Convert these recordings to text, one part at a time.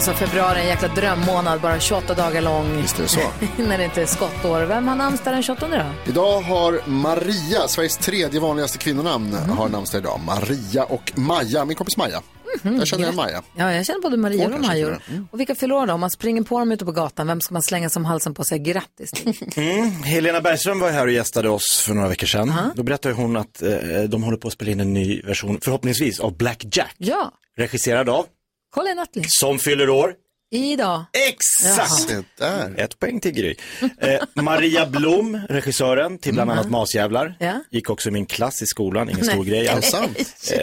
Alltså februari är en jäkla drömmånad, bara 28 dagar lång. Visst är det så. När det inte är skottår. Vem har namnsdag den 28 då? Idag har Maria, Sveriges tredje vanligaste kvinnonamn, Mm. har namnsdag idag. Maria och Maja, min kompis Maja. Mhm. Jag känner en Maja. Ja, jag känner både Maria och Major. till och vilka fyller år då? Om man springer på dem ute på gatan, vem ska man slänga som halsen på och säga grattis till? Mm. Helena Bergström var här och gästade oss för några veckor sedan. Då berättade hon att eh, de håller på att spela in en ny version, förhoppningsvis, av Black Jack. ja, Regisserad av, Colin Nutley. som fyller år. Idag. Exakt! Där. Ett poäng till Gry. Eh, Maria Blom, regissören till bland annat Masjävlar. Ja. Gick också i min klass i skolan, ingen stor grej alls. sant? Eh,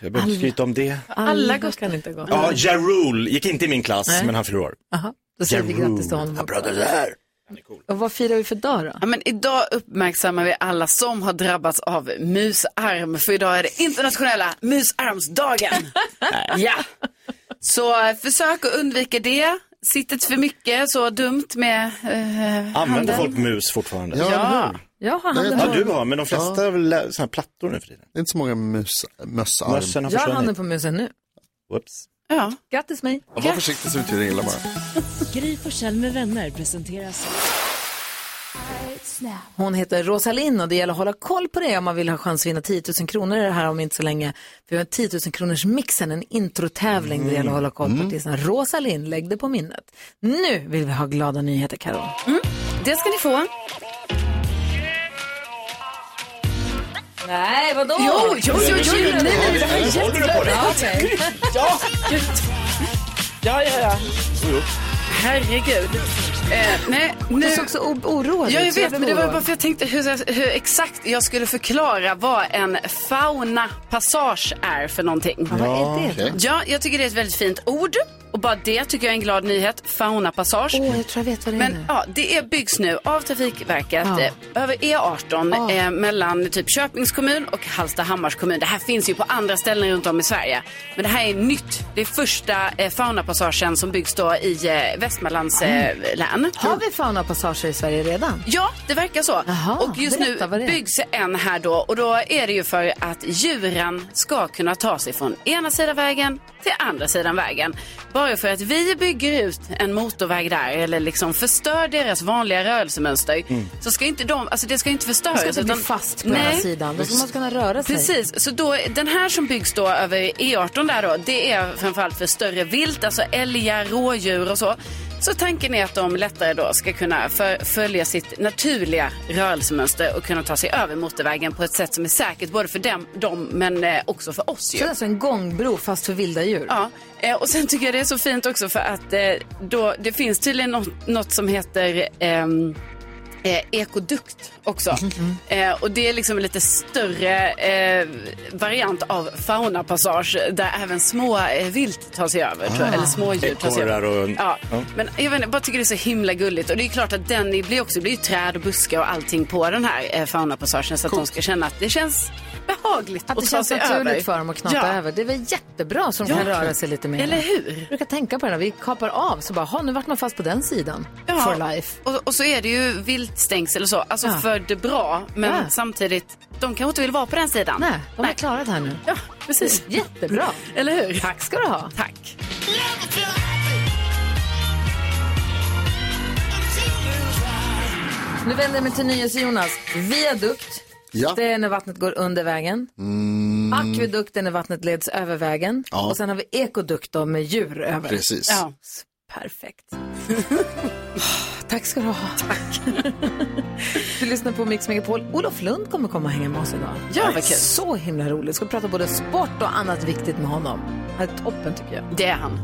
jag behöver inte skryta om det. Alla kan inte gå. Ja, Ja, Rule gick inte i min klass, Nej. men han fyller år. Aha, då säger vi Ja grattis till honom. Det där. Han är cool. Och vad firar vi för dag då? Ja, men idag uppmärksammar vi alla som har drabbats av musarm, för idag är det internationella musarmsdagen. ja. Så försök att undvika det. Sitt inte för mycket så dumt med eh, Använder handen. folk mus fortfarande? Ja, Ja. Jag har handen Ja, du har, men de flesta har väl såna här plattor nu för tiden. Det är inte så många mus, mössarm. Mössen har jag har handen på musen nu. Whoops. Ja. Grattis mig. Ja, Var försiktig så betyder det illa bara. Gry Forssell med vänner presenteras Hon heter Rosalind och det gäller att hålla koll på det om man vill ha chans att vinna 10 000 kronor det här om inte så länge. För vi har 10 000 kronors mixen, en introtävling det gäller att hålla koll på artisterna. Rosalind, lägg det på minnet. Nu vill vi ha glada nyheter, Karo. Det ska ni få. Nej, vadå? Jo, jo, jo, jo, jo. Nej, nej, det här är det? Ja. Ja, ja, ja. Herregud. Eh, nej, Du nu... såg också o- oroad Ja, ut, jag så vet, men det var bara för jag tänkte hur, hur exakt jag skulle förklara vad en fauna-passage är för någonting. Vad är det. Ja, jag tycker det är ett väldigt fint ord. Och bara det tycker jag är en glad nyhet. Fauna-passage. Åh, jag tror jag vet vad det är Men nu. ja, det är, byggs nu av Trafikverket Ja. eh, över E18 Ja. eh, mellan typ Köpings kommun och Hallstahammars kommun. Det här finns ju på andra ställen runt om i Sverige. Men det här är nytt. Det är första eh, faunapassagen som byggs då i eh, Västmanlands eh, län. Har vi faunapassager i Sverige redan? Ja, det verkar så. Jaha, och just berätta nu är. byggs en här då och då är det ju för att djuren ska kunna ta sig från ena sidan vägen till andra sidan vägen. Bara för att vi bygger ut en motorväg där eller liksom förstör deras vanliga rörelsemönster så ska inte de, alltså det ska inte förstöras. Man ska inte bli utan- fast på ena sidan. Då ska man kunna röra sig. Precis, så då, den här som byggs då över E18 där då, det är framförallt för större vilt, alltså älgar, rådjur och så. Så tanken är att de lättare då ska kunna för, följa sitt naturliga rörelsemönster och kunna ta sig över motorvägen på ett sätt som är säkert både för dem, dem men eh, också för oss Så ju. det är alltså en gångbro fast för vilda djur? Ja, eh, och sen tycker jag det är så fint också för att eh, då, det finns tydligen något, något som heter ehm, eh, ekodukt också. Eh, och det är liksom en lite större eh, variant av faunapassage där även små eh, vilt tar sig över, tror jag, eller smådjur tar sig över. och- Ja. ja. Men jag, vet inte, jag bara tycker det är så himla gulligt och det är klart att den blir också, det blir ju träd och buskar och allting på den här eh, faunapassagen så att de ska känna att det känns behagligt Att det ta känns naturligt över. för dem att knata Ja. över. Det är väl jättebra så de Ja. kan röra sig lite mer. Eller hur? Jag brukar tänka på det när vi kapar av så bara, ha nu vart man fast på den sidan. Ja. For life. Och, och så är det ju viltstängsel och så, alltså Ja. för det bra, men Ja. samtidigt, de kanske inte vill vara på den sidan. Nej, de är klarat här nu. Ja, precis. Jättebra. Eller hur? Tack ska du ha. Tack. Nu vänder jag mig till NyhetsJonas. Viadukt, Ja. det är när vattnet går under vägen. Akvedukt är när vattnet leds över vägen. Ja. Och sen har vi ekodukt då med djur över. Precis. Ja. Perfekt. Tack ska du ha. Tack. du lyssnar på Mix Megapol. Olof Lund kommer komma och hänga med oss idag. Ja, vad kul. Så himla roligt. Ska prata både sport och annat viktigt med honom. Det är toppen tycker jag. Det är han.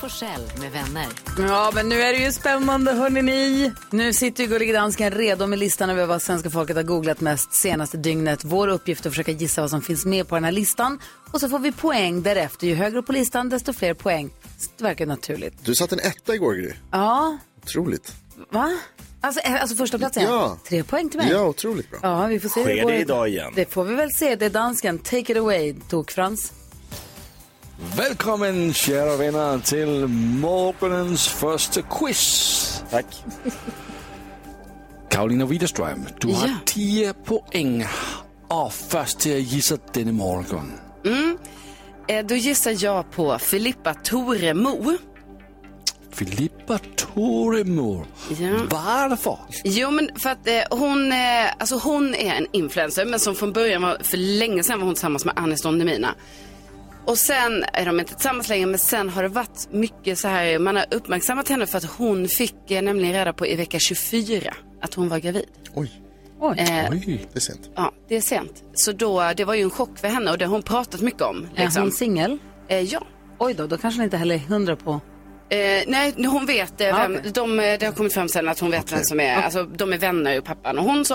Forssell med vänner. Ja, men nu är det ju spännande, hörni ni. Nu sitter ju Gullige Dansken redo med listan över vad svenska folket har googlat mest senaste dygnet. Vår uppgift är att försöka gissa vad som finns med på den här listan. Och så får vi poäng därefter. Ju högre på listan, desto fler poäng. Det verkar naturligt. Du satte en etta igår, Gry. Ja, Otroligt. va? Alltså, eh, alltså första platsen. Ja. Tre poäng till mig. Ja, otroligt bra. Ja, vi får se. Sker det det idag igen? Det får vi väl se. Det är dansken. Take it away, Tok Frans. Velkommen, kära vänner, till morgonens första quiz. Tack. Karolina Widerström, du Ja. har 10 poäng. Och först till att gissa denna morgon. Eh, då gissar jag på Filippa Toremo. Filippa Toremo. Ja. Varför? Jo, men för att eh, hon, eh, alltså hon är en influencer, men som från början var, för länge sedan var hon tillsammans med Anis Don Demina. Och sen är de inte tillsammans längre, men sen har det varit mycket så här, man har uppmärksammat henne för att hon fick eh, nämligen reda på i vecka 24 att hon var gravid. Oj, Eh, Oj. det är sent. ja, det är sent. Så då, det var ju en chock för henne och det har hon pratat mycket om. Är Liksom. hon singel? eh, ja. Oj då, då kanske hon inte heller är hundra på. Eh, nej, hon vet eh, Ah, vem, okej. de, eh, det har kommit fram sen att hon vet vem som är, alltså de är vänner, pappan och hon så.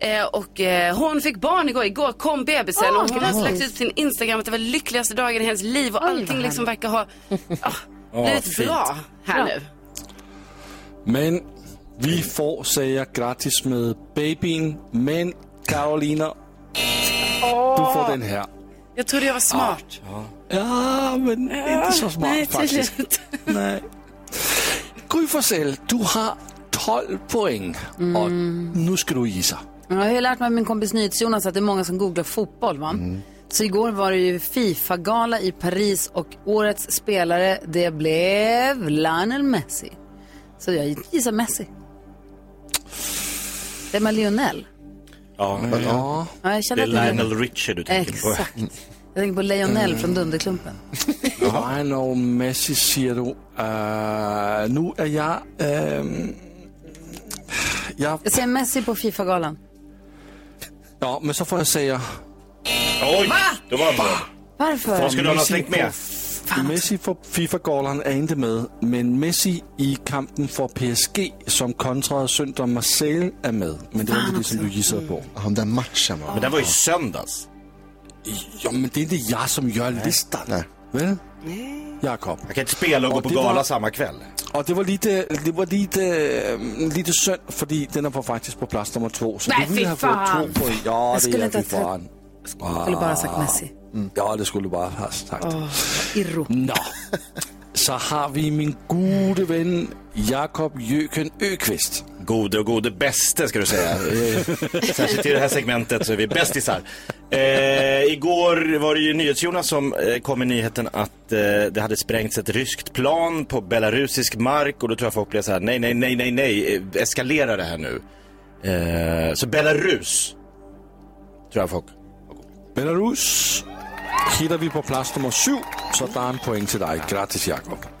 Eh, och eh, hon fick barn igår, igår kom bebisen Ah, och hon har lagt ut sin Instagram att det var lyckligaste dagen i hennes liv och Oj, allting liksom verkar ha ah, Ja, blivit bra här Bra. nu. Men vi får säga grattis med babyn. Men Karolina, du får den här. Jag trodde jag var smart. Ja, men inte så smart nej, faktiskt. Nej. Gry Forssell, du har 12 poäng. Och nu ska du gissa. Jag har ju lärt mig av min kompis NyhetsJonas att det är många som googlar fotboll. Va? Så igår var det ju Fifa-gala i Paris och årets spelare det blev Lionel Messi. Så jag gissar Messi. Det är med Lionel. Ja, Ja. Ja, jag det känner det är Lionel Richie du tänker på. Exakt. Jag tänker på Lionel från Dunderklumpen. Lionel Messi säger du. Uh, nu är jag... ehm, jag Jag säger Messi på Fifa-galan. ja, men så får jag säga Oj, då var bra. Varför? Vad skulle han ha slängt med? Messi för Fifa-galan är inte med, men Messi i kampen för PSG som kontrade Sønder Marseille är med. Men det var inte det som du gissade på. Ja, den där matchen var... Men det var ju söndags. Ja, men det är inte jag som gör listan. Nej. Väl? Jakob. Jag kan inte spela och gå Och på det gala var- samma kväll. Och det var lite, det var lite, øh, lite synd, fordi den var faktiskt på plats nummer två. Så Nej, du ville fy ha fått två poäng. Ja, Jag det skulle är ha fan. Jag skulle bara ha sagt Messi. Ja, det skulle du bara ha sagt. Irro. Nå, så har vi min gode vän Jakob Jöken Öqvist. Gode och gode bäste ska du säga. Eh, särskilt i det här segmentet så är vi bästisar. Eh, igår var det ju NyhetsJonas som eh, kom med nyheten att eh, det hade sprängts ett ryskt plan på belarusisk mark och då tror jag folk blev så här, nej, nej, nej, nej, nej, eh, eskalera det här nu. Eh, så Belarus, tror jag folk. Belarus hittar vi på plats nummer sju så där är en poäng till dig. Grattis, Jakob.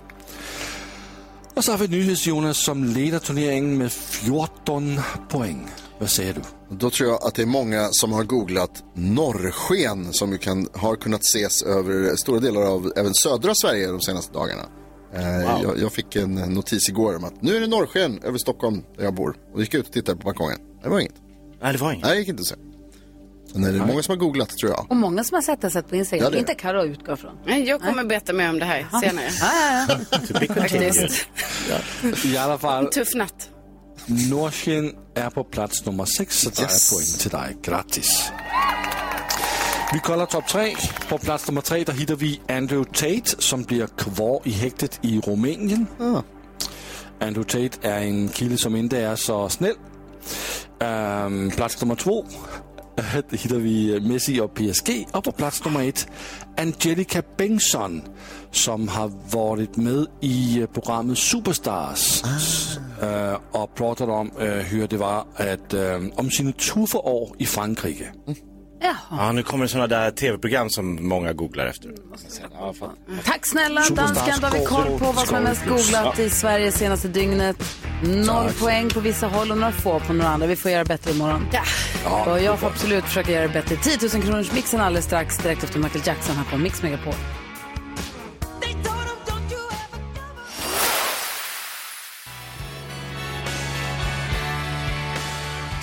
Och så har vi NyhedsJonas som leder turneringen med 14 poäng. Vad säger du? Då tror jag att det är många som har googlat norrsken som ju kan, har kunnat ses över stora delar av även södra Sverige de senaste dagarna. Eh, jag, jag fick en notis igår om att nu är det norrsken över Stockholm där jag bor. Och gick ut och tittade på balkongen. Det var inget. Nej, det var inget. Nej, det gick inte att Men det är många som har googlat tror jag. Och många som har sett det sett på Instagram. Ja, det är inte. Karo utgår från. Nej, Jag kommer berätta mer om det här senare. Ja, ja, ja. Be continued. Faktiskt. I alla fall, Tuff natt. Nordsken är på plats nummer 6, så Yes. er point till dig. Grattis. Vi kollar topp 3. På plats nummer 3 där hittar vi Andrew Tate som blir kvar i häktet i Rumänien. Andrew Tate är en kille som inte är så snäll. Um, plats nummer 2 där hittar vi Messi och PSG. Och på plats nummer 1 Angelica Bengtsson som har varit med i eh, programmet Superstars eh, och pratat om eh, hur det var eh, om sina tuffa år i Frankrike. Jaha. Ja, nu kommer det sådana där tv-program som många googlar efter. Ja, fan. Tack snälla dansken. Då har vi koll på vad som är mest googlat i Sverige senaste dygnet. Noll poäng på vissa håll och några få på några andra. Vi får göra bättre imorgon. Ja. Och jag får absolut försöka göra det bättre. 10 000 kronors mixen alldeles strax direkt efter Michael Jackson här på Mix Megapol.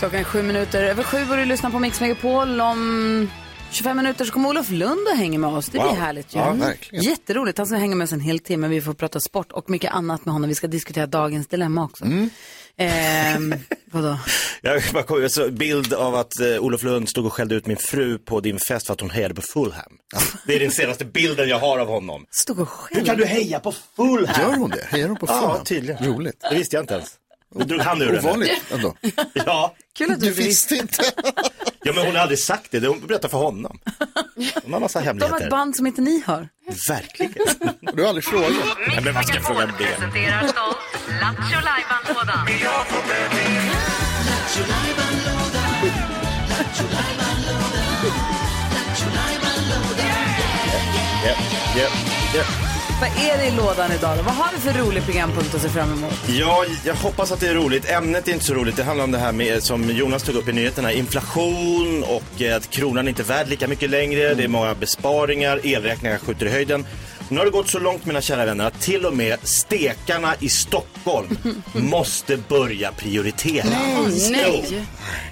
Klockan är sju minuter över sju och du lyssnar på Mix Megapol. Om 25 minuter så kommer Olof Lund och hänger med oss. Det blir Wow. härligt ju. Ja, verkligen. Jätteroligt. Han ska hänga med oss en hel timme. Vi får prata sport och mycket annat med honom. Vi ska diskutera dagens dilemma också. Ehm, vadå? Jag bara kom, jag såg en bild av att eh, Olof Lund stod och skällde ut min fru på din fest för att hon hejade på Fulham. Det är den senaste bilden jag har av honom. Stod och Hur skällde. kan du heja på Fulham? Gör hon det? Hejar hon på Ja, Fulham? tydligen. Roligt. Det visste jag inte ens. Drog han ur den. Ovanligt ändå. Ja. Kul att du, Du visste. inte. ja, men hon har aldrig sagt det. Hon berättar för honom. Hon har massa De har ett hemligheter. band som inte ni har. Verkligen. Du har aldrig frågat. Nej, men vad ska jag fråga om det? presenterar stolt Lattjo Lajban-lådan. Vad är det i lådan idag då? Vad har du för rolig programpunkt att se fram emot? Ja, jag hoppas att det är roligt. Ämnet är inte så roligt. Det handlar om det här med, som Jonas tog upp i nyheterna, inflation och eh, att kronan inte är värd lika mycket längre. Det är många besparingar, elräkningar skjuter i höjden. Nu har det gått så långt mina kära vänner att till och med stekarna i Stockholm måste börja prioritera. Nej.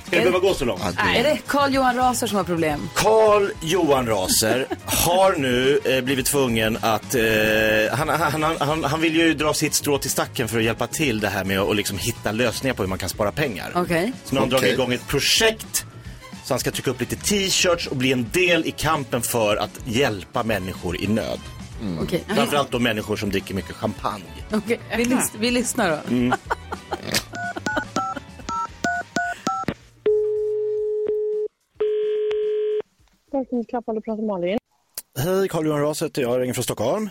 Ska det behöva gå så långt? Är det Carl Johan Raser som har problem? Karl Johan Raser har nu eh, blivit tvungen att, eh, han, han, han, han, han vill ju dra sitt strå till stacken för att hjälpa till det här med att och liksom hitta lösningar på hur man kan spara pengar. Okej. Så nu har han dragit igång ett projekt så han ska trycka upp lite t-shirts och bli en del i kampen för att hjälpa människor i nöd. Okej. Framförallt då människor som dricker mycket champagne. Okej, Vi, lys- vi lyssnar då. Pratar Malin. Hej, Carl Johan Raser heter jag, ringer från Stockholm.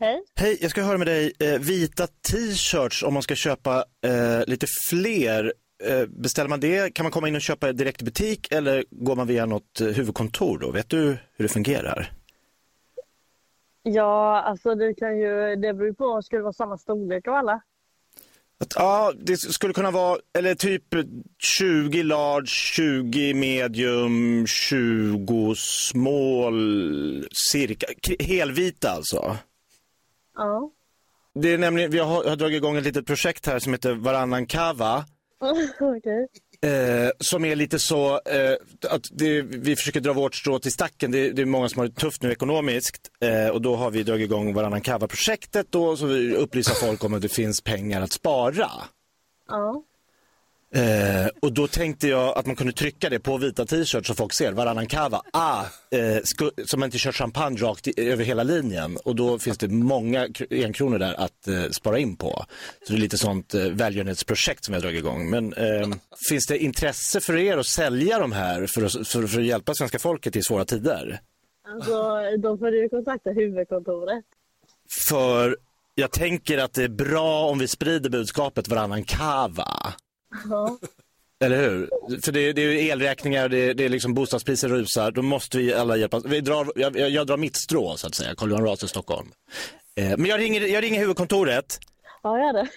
Hej. Hej, jag ska höra med dig. Eh, vita t-shirts om man ska köpa eh, lite fler. Eh, beställer man det? Kan man komma in och köpa direkt i butik eller går man via något eh, huvudkontor då? Vet du hur det fungerar? Ja, alltså det kan ju, det beror på, ska det vara samma storlek av alla? Att, ja, det skulle kunna vara, eller typ 20 large, 20 medium, 20 small, cirka, helvita alltså. Ja. Det är nämligen, vi har, har dragit igång ett litet projekt här som heter Varannan Kava. Okej. Eh, som är lite så eh, att det, vi försöker dra vårt strå till stacken. Det, det är många som har det tufft nu ekonomiskt eh, och då har vi dragit igång varannan kava-projektet då så vi upplyser folk om att det finns pengar att spara. Ja. Eh, och då tänkte jag att man kunde trycka det på vita t-shirts så folk ser varannan kava. Ah, eh, man inte kör champagne rakt i, över hela linjen. Och då finns det många kr- enkronor där att eh, spara in på. Så det är lite sånt eh, välgörenhetsprojekt som jag dragit igång. Men eh, finns det intresse för er att sälja de här för att, för, för att hjälpa svenska folket i svåra tider? Alltså, då får du kontakta huvudkontoret. För jag tänker att det är bra om vi sprider budskapet varannan kava. Ja. Eller hur? För det, det är elräkningar, det, det är liksom bostadspriser rusar. Då måste vi alla hjälpas. Vi drar, jag, jag, drar mitt strå så att säga, Carl Johan Raser Stockholm. Eh, men jag ringer, jag ringer huvudkontoret Ja, gör det.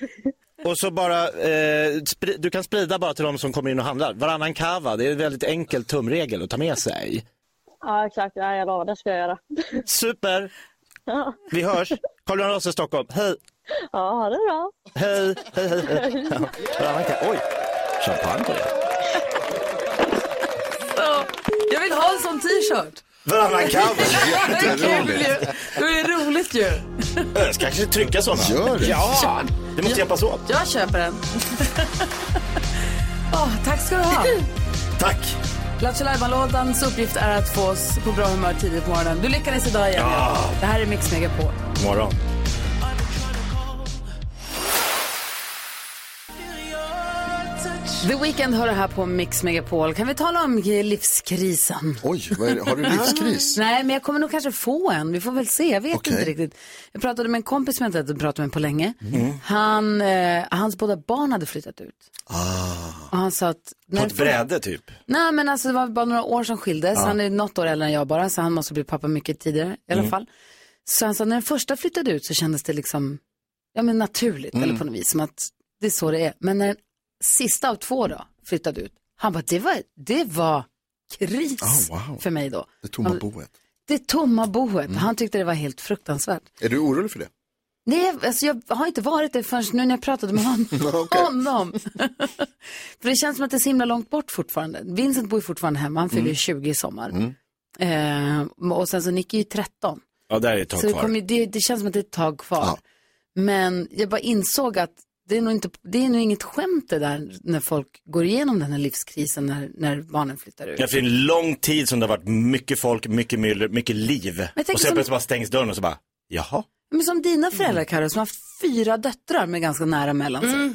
och så bara, eh, du kan sprida bara till de som kommer in och handlar. Varannan kava, det är en väldigt enkel tumregel att ta med sig. Ja, exakt. Ja, jag lovar, det ska jag göra. Super! Ja, Vi hörs! Carl Johan Raser Stockholm, hej! ja ha det bra. Hej, hej, hej. hej. Ja, oj! Champagne på det. Jag vill ha en sån t-shirt. Varannan kava! Det är kul ju. Det är roligt ju. Jag ska kanske trycka sådana. Gör det. Ja, det måste hjälpas åt. Jag köper den. Åh, tack ska du ha. Tack! Lattjo Lajban-lådans uppgift är att få oss på bra humör tidigt på morgonen. Du lyckades idag igen. Ja. Det här är Mix Megapol. God morgon. The Weeknd har det här på Mix Megapol. Kan vi tala om livskrisen? Oj, det? har du livskris? Nej, men jag kommer nog kanske få en. Vi får väl se. Jag vet Okej. inte riktigt. Jag pratade med en kompis som jag inte hade pratat med på länge. Mm. Han, eh, hans båda barn hade flyttat ut. Och han sa att... På ett bräde typ. Nej, men alltså det var bara några år som skildes. Han är något år äldre än jag bara, så han måste bli pappa mycket tidigare i Mm. alla fall. Så han sa, när den första flyttade ut så kändes det liksom, ja men naturligt, Mm. eller på något vis, som att det är så det är. Men när den sista av två då flyttade ut, han bara, det var, det var kris Oh, wow. för mig då. Det tomma Han- boet. Det tomma boet, Mm. han tyckte det var helt fruktansvärt. Är du orolig för det? Nej, alltså jag har inte varit det förrän nu när jag pratade med honom. För det känns som att det är så himla långt bort fortfarande. Vincent bor ju fortfarande hemma, han fyller Mm. ju 20 i sommar. Eh, och sen så Nicky är ju 13. Ja, där är ett tag Så det, kvar. kommer, ju- det, det känns som att det är ett tag kvar. Ja. Men jag bara insåg att det är nog, inte, det är nog inget skämt det där när folk går igenom den här livskrisen när, när barnen flyttar ut. Ja, för en lång tid som det har varit mycket folk, mycket myller, mycket liv. Och sen som- plötsligt bara stängs dörren och så bara, jaha. Men som dina föräldrar, Karo, som har haft fyra döttrar med ganska nära mellan sig.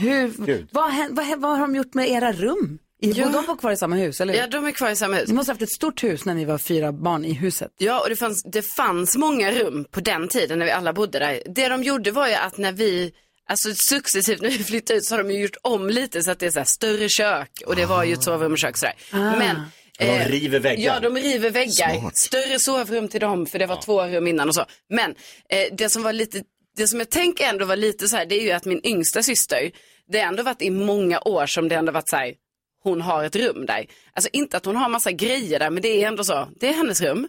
Hur, Gud. vad, vad, har- vad har de gjort med era rum? I, Ja. Och de var kvar i samma hus, eller hur? Ja, de är kvar i samma hus. Ni måste ha haft ett stort hus när ni var fyra barn i huset. Ja, och det fanns, det fanns många rum på den tiden när vi alla bodde där. Det de gjorde var ju att när vi, alltså successivt när vi flyttade ut så har de ju gjort om lite så att det är så här större kök och det var ju ett sovrum och kök sådär. Men De eh, river väggar. Ja, de river väggar. Större sovrum till dem, för det var två rum innan och så. Men eh, det som var lite, det som jag tänker ändå var lite så här, det är ju att min yngsta syster, det har ändå varit i många år som det ändå varit så här, hon har ett rum där. Alltså inte att hon har massa grejer där, men det är ändå så, det är hennes rum.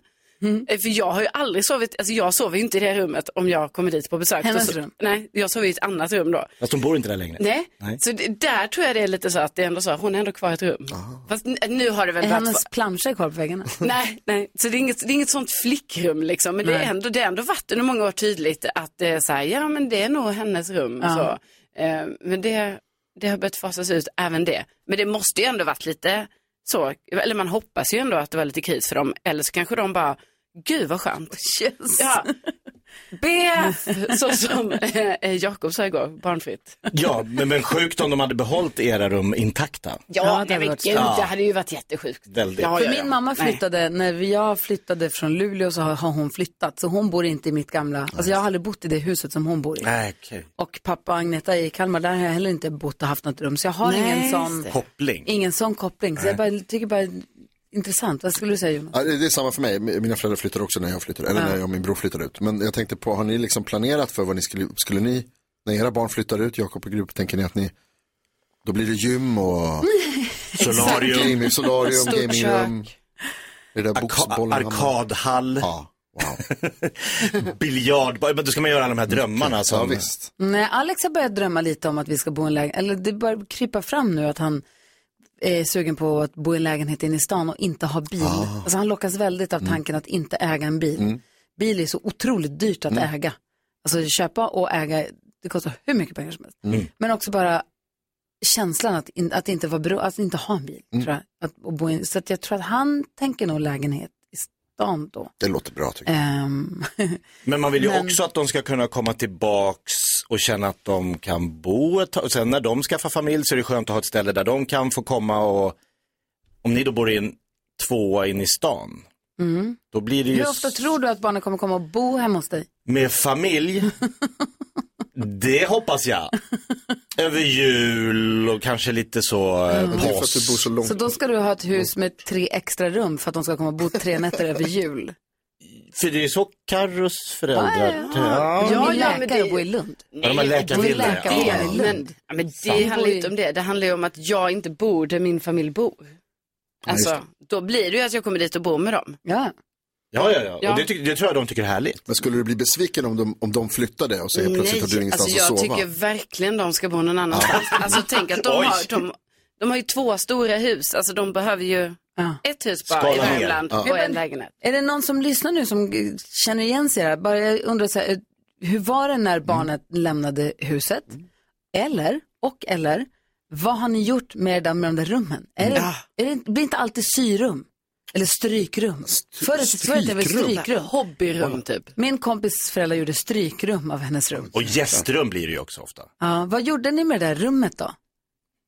Eh, För jag har ju aldrig sovit, alltså jag sover ju inte i det rummet om jag kommer dit på besök. Hennes rum? Nej, jag sover i ett annat rum då. Fast de bor inte där längre. Nej, Nej. så det, där tror jag det är lite så att det är ändå så, hon är ändå kvar i ett rum. Fast n- nu har det väl Är varit... hennes planscher kvar på väggarna? Nej, nej, så det är inget, det är inget sånt flickrum liksom. Men det är, ändå, det är ändå varit under många år tydligt att det är så här, ja men det är nog hennes rum. Ja. Så. Eh, men det, det har börjat fasas ut även det. Men det måste ju ändå varit lite så, eller man hoppas ju ändå att det var lite kris för dem. Eller så kanske de bara, gud vad skönt. Yes. Ja. Be, så som eh, Jakob sa igår, barnfritt. Ja, men, men sjukt om de hade behållit era rum intakta. Ja, Ja, det nej, hade varit gud, det hade ju varit jättesjukt. Väldigt. Ja, För ja, min mamma Nej. flyttade, när jag flyttade från Luleå så har, har hon flyttat. Så hon bor inte i mitt gamla, alltså jag har aldrig bott i det huset som hon bor i. Nej, okej. Och pappa och Agneta i Kalmar, där har jag heller inte bott och haft något rum. Så jag har Nej, ingen sån. Koppling. ingen sån koppling. Så jag bara, tycker bara intressant. Vad skulle du säga Jonas? Ja, det är samma för mig. Mina föräldrar flyttade också när jag flyttade, eller när jag och min bror flyttade ut. Men jag tänkte på, har ni liksom planerat för vad ni skulle, skulle ni, när era barn flyttar ut, Jakob och Grupp, tänker ni att ni, då blir det gym och Solarium, gaming, solarium, gamingrum, arka- arkadhall, Ja, wow. biljard. Men då ska man göra alla de här drömmarna Ja, som... visst. Nej, Alex har börjat drömma lite om att vi ska bo i en lägenhet, eller det börjar krypa fram nu att han är sugen på att bo i en lägenhet inne i stan och inte ha bil. Alltså han lockas väldigt av tanken att inte äga en bil. Bil är så otroligt dyrt att äga. Alltså köpa och äga, det kostar hur mycket pengar som helst. Men också bara känslan att, in, att inte vara bero, att inte ha en bil. Tror jag, att, bo in, så att jag tror att han tänker nog lägenhet i stan då. Det låter bra tycker jag. Ehm, Men man vill ju Men- också att de ska kunna komma tillbaks och känna att de kan bo ett tag. Och sen när de skaffar familj så är det skönt att ha ett ställe där de kan få komma och om ni då bor i en tvåa in i stan. Då blir det ju hur ofta tror du att barnen kommer komma och bo hemma hos dig? med familj. det hoppas jag. Över jul och kanske lite så eh, att påsk. du bor så långt. Så då ska du ha ett hus med tre extra rum för att de ska komma och bo tre nätter över jul. För det är så Carros föräldrar. Ja, Ja, ja, läkare men det- och bo i Lund. ja, de har läkarvillor. Ja. i Men, Lund. ja, men det Fan. handlar inte om det. Det handlar ju om att jag inte bor där min familj bor. Alltså, då blir det ju att jag kommer dit och bor med dem. Ja. Ja, ja, ja. Ja. Och det, tycker- det tror jag de tycker är härligt. Men skulle du bli besviken om de, om de flyttade och så helt plötsligt har du ingenstans alltså jag att sova? tycker verkligen de ska bo någon annanstans. Alltså tänk att de Oj. har, de, de har ju två stora hus. Alltså de behöver ju Ja. ett hus bara Skala i. Värmland och en lägenhet. Är det någon som lyssnar nu som känner igen sig här? Bara jag undrar så här, eh, hur var det när barnet lämnade huset? Eller, och eller, vad har ni gjort med, de- med de där rummen? Är det, är det, blir inte alltid syrum? Eller strykrum? Förut förut är det strykrum? strykrum? Hobbyrum typ. Min kompis föräldrar gjorde strykrum av hennes rum. Och gästrum blir det ju också ofta. Ja, vad gjorde ni med det där rummet då?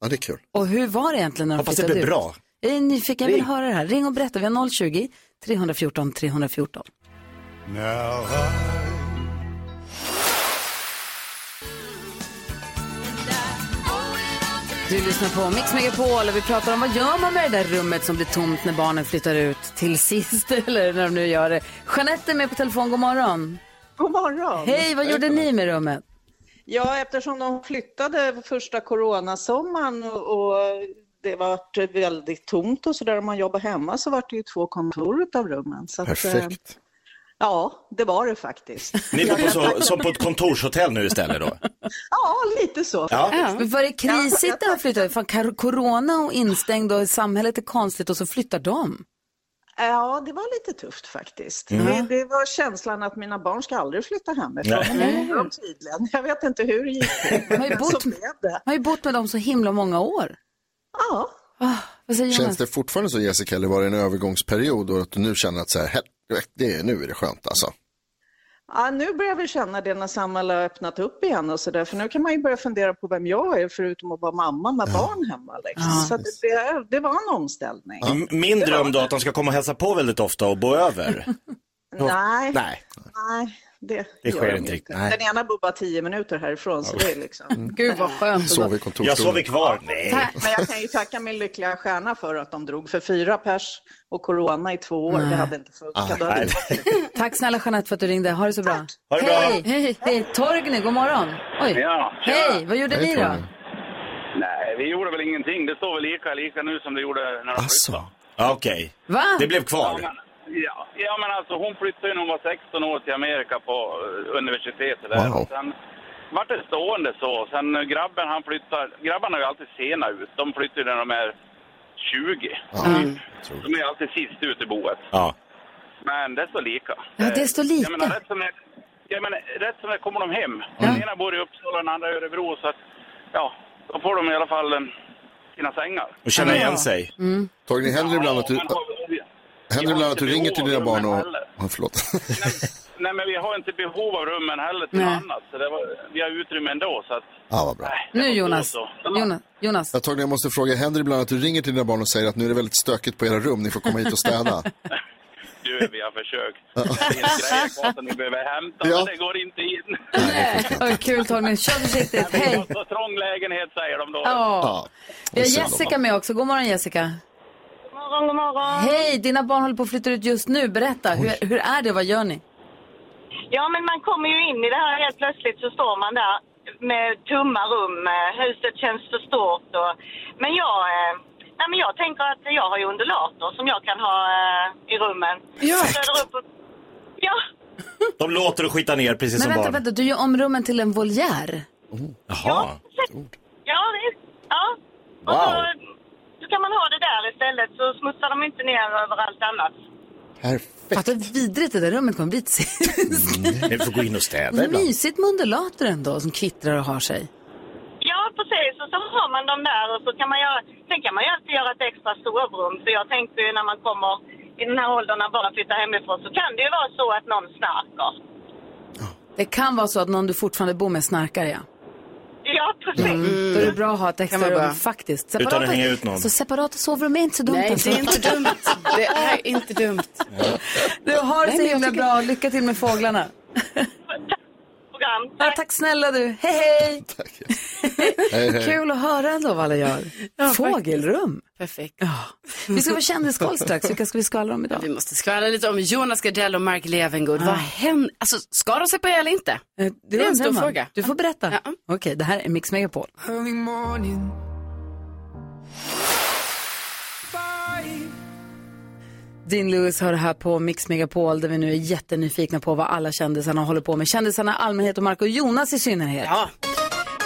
Ja, det är kul. Och hur var det egentligen när de Hoppas det blir ut? bra. Jag är nyfiken, jag vill Ring. höra det här. Ring och berätta, vi har 020 314 314. Du lyssnar på Mix Megapol och vi pratar om vad gör man med det där rummet som blir tomt när barnen flyttar ut till sist eller när de nu gör det. Jeanette är med på telefon, god morgon. God morgon. Hej, vad gjorde ni med rummet? Ja, eftersom de flyttade första coronasommaren och, och det var väldigt tomt och så där om man jobbar hemma så var det ju två kontor av rummen. Så att, eh, Perfekt. Ja, det var det faktiskt. Ni bor på så, som på ett kontorshotell nu istället då? Ja, lite så. Ja. Men var det krisigt när de flyttade? Fan, corona och instängd och samhället är konstigt och så flyttar de. Ja, det var lite tufft faktiskt. Det, det var känslan att mina barn ska aldrig flytta hemifrån. Nej. Men tydligen. Jag vet inte hur det gick. Man har ju bott-. Man har ju bott med dem så himla många år. Ja. Vad säger Känns det fortfarande så Jessica, eller var det en övergångsperiod och att du nu känner att så här, "Hel- det, nu är det skönt alltså? Ja, nu börjar vi känna det när Samhall har öppnat upp igen och sådär. För nu kan man ju börja fundera på vem jag är förutom att vara mamma med barn hemma. Liksom. så att det, det var en omställning. M- Min dröm då att de ska komma och hälsa på väldigt ofta och bo över. Nej, Nej, nej, det, Det sker inte riktigt, nej. Den ena bor bara tio minuter härifrån så det är liksom. Gud vad skönt. Sov i jag sover kvar. Nej. Men jag kan ju tacka min lyckliga stjärna för att de drog för fyra pers och corona i två år. Det hade inte funkat. Det- Tack snälla Jeanette för att du ringde. Ha det så bra. Ha det bra. Hej! Hej! Det är Torgny, god morgon. Oj. Ja, Hej, vad gjorde Hej, ni då? Nej, vi gjorde väl ingenting. Det står väl lika, lika nu som det gjorde när de Alltså, flyttade. Ja, Okej, Va? det blev Ja, kvar. men, ja, ja, men alltså hon flyttade när hon var 16 år till Amerika på eh, universitetet där. Wow. Och Sen vart det stående så. Sen eh, grabben han flyttar, grabbarna är ju alltid sena ut. De flyttar ju när de är 20. De är alltid sist ut i boet. Ja. Men det står lika. Ja, det står lika. Jag menar, rätt som det, jag menar, rätt som det kommer de hem. Den ena bor i Uppsala, den andra i Örebro. Så att, ja, då får de i alla fall en, sina sängar. Och känna igen sig. Torgny, händer det ibland att du, händer det att du ringer till dina barn och... Ja, förlåt. Nej, men vi har inte behov av rummen heller till Nej. något annat. Så det var, vi har utrymme ändå. Så att, Ja, vad bra. nej, Nu Jonas. Jonas. Jonas. Ja, Torgny, jag måste fråga, händer det ibland att du ringer till dina barn och säger att nu är det väldigt stökigt på era rum, ni får komma hit och städa? Du, vi har försökt. Det finns grejer kvar som ni behöver hämta, Ja. men det går inte in. Vad kul Torgny. Kör försiktigt. Hej. så trång lägenhet, säger de då. Ja. Ja. Vi har? Jessica med också. God morgon Jessica. Morgon, god morgon. Hej, dina barn håller på att flytta ut just nu. Berätta, hur, hur är det? Vad gör ni? Ja, men man kommer ju in i det här helt plötsligt så står man där med tomma rum. eh, Huset känns för stort. Och... Men jag, eh, nej, men jag tänker att jag har ju undulator som jag kan ha eh, i rummen. Ja. Upp och... Ja, De låter och skita ner precis Men som vänta, barn. vänta, du gör om rummen till en voljär. Jaha. ja. Ja. Och Wow. så, så kan man ha det där istället så smutsar de inte ner överallt annat. Perfekt. Fatta hur vidrigt det där rummet kommer bli till sist. Vi får gå in och städa ibland. Mysigt med undulater ändå som kvittrar och har sig. Ja, precis. Och så har man dem där och så kan man göra, sen kan man ju alltid göra ett extra sovrum. För jag tänkte ju när man kommer i den här åldern när barnen flyttar hemifrån så kan det ju vara så att någon snarkar. Det kan vara så att någon du fortfarande bor med snarkar, ja. Ja, precis. Då är det bra att ha ett extra rum, bra. faktiskt. Utan att hänga ut någon. Så separata sovrum är inte så dumt. Nej, alltså. det är inte dumt. Det är inte dumt. Du har det så Nej, himla tycker- bra. Lycka till med fåglarna. Program. Ja, tack snälla du. Hej, hej! Hej, hej. Kul att höra ändå vad alla gör. Fågelrum. Perfekt. Vi ska få kändiskoll strax. Vilka ska vi skvallra om idag? Vi måste skvallra lite om Jonas Gardell och Mark Levengood. Vad händer? Alltså, ska de separera eller inte? Eh, Det är en stor man. fråga. Du får berätta. Ja. Okej, det här är Mix Megapol. Dean Lewis hör här på Mix Megapol där vi nu är jättenyfikna på vad alla kändisarna håller på med. Kändisarna i allmänhet och Marco Jonas i synnerhet. Ja.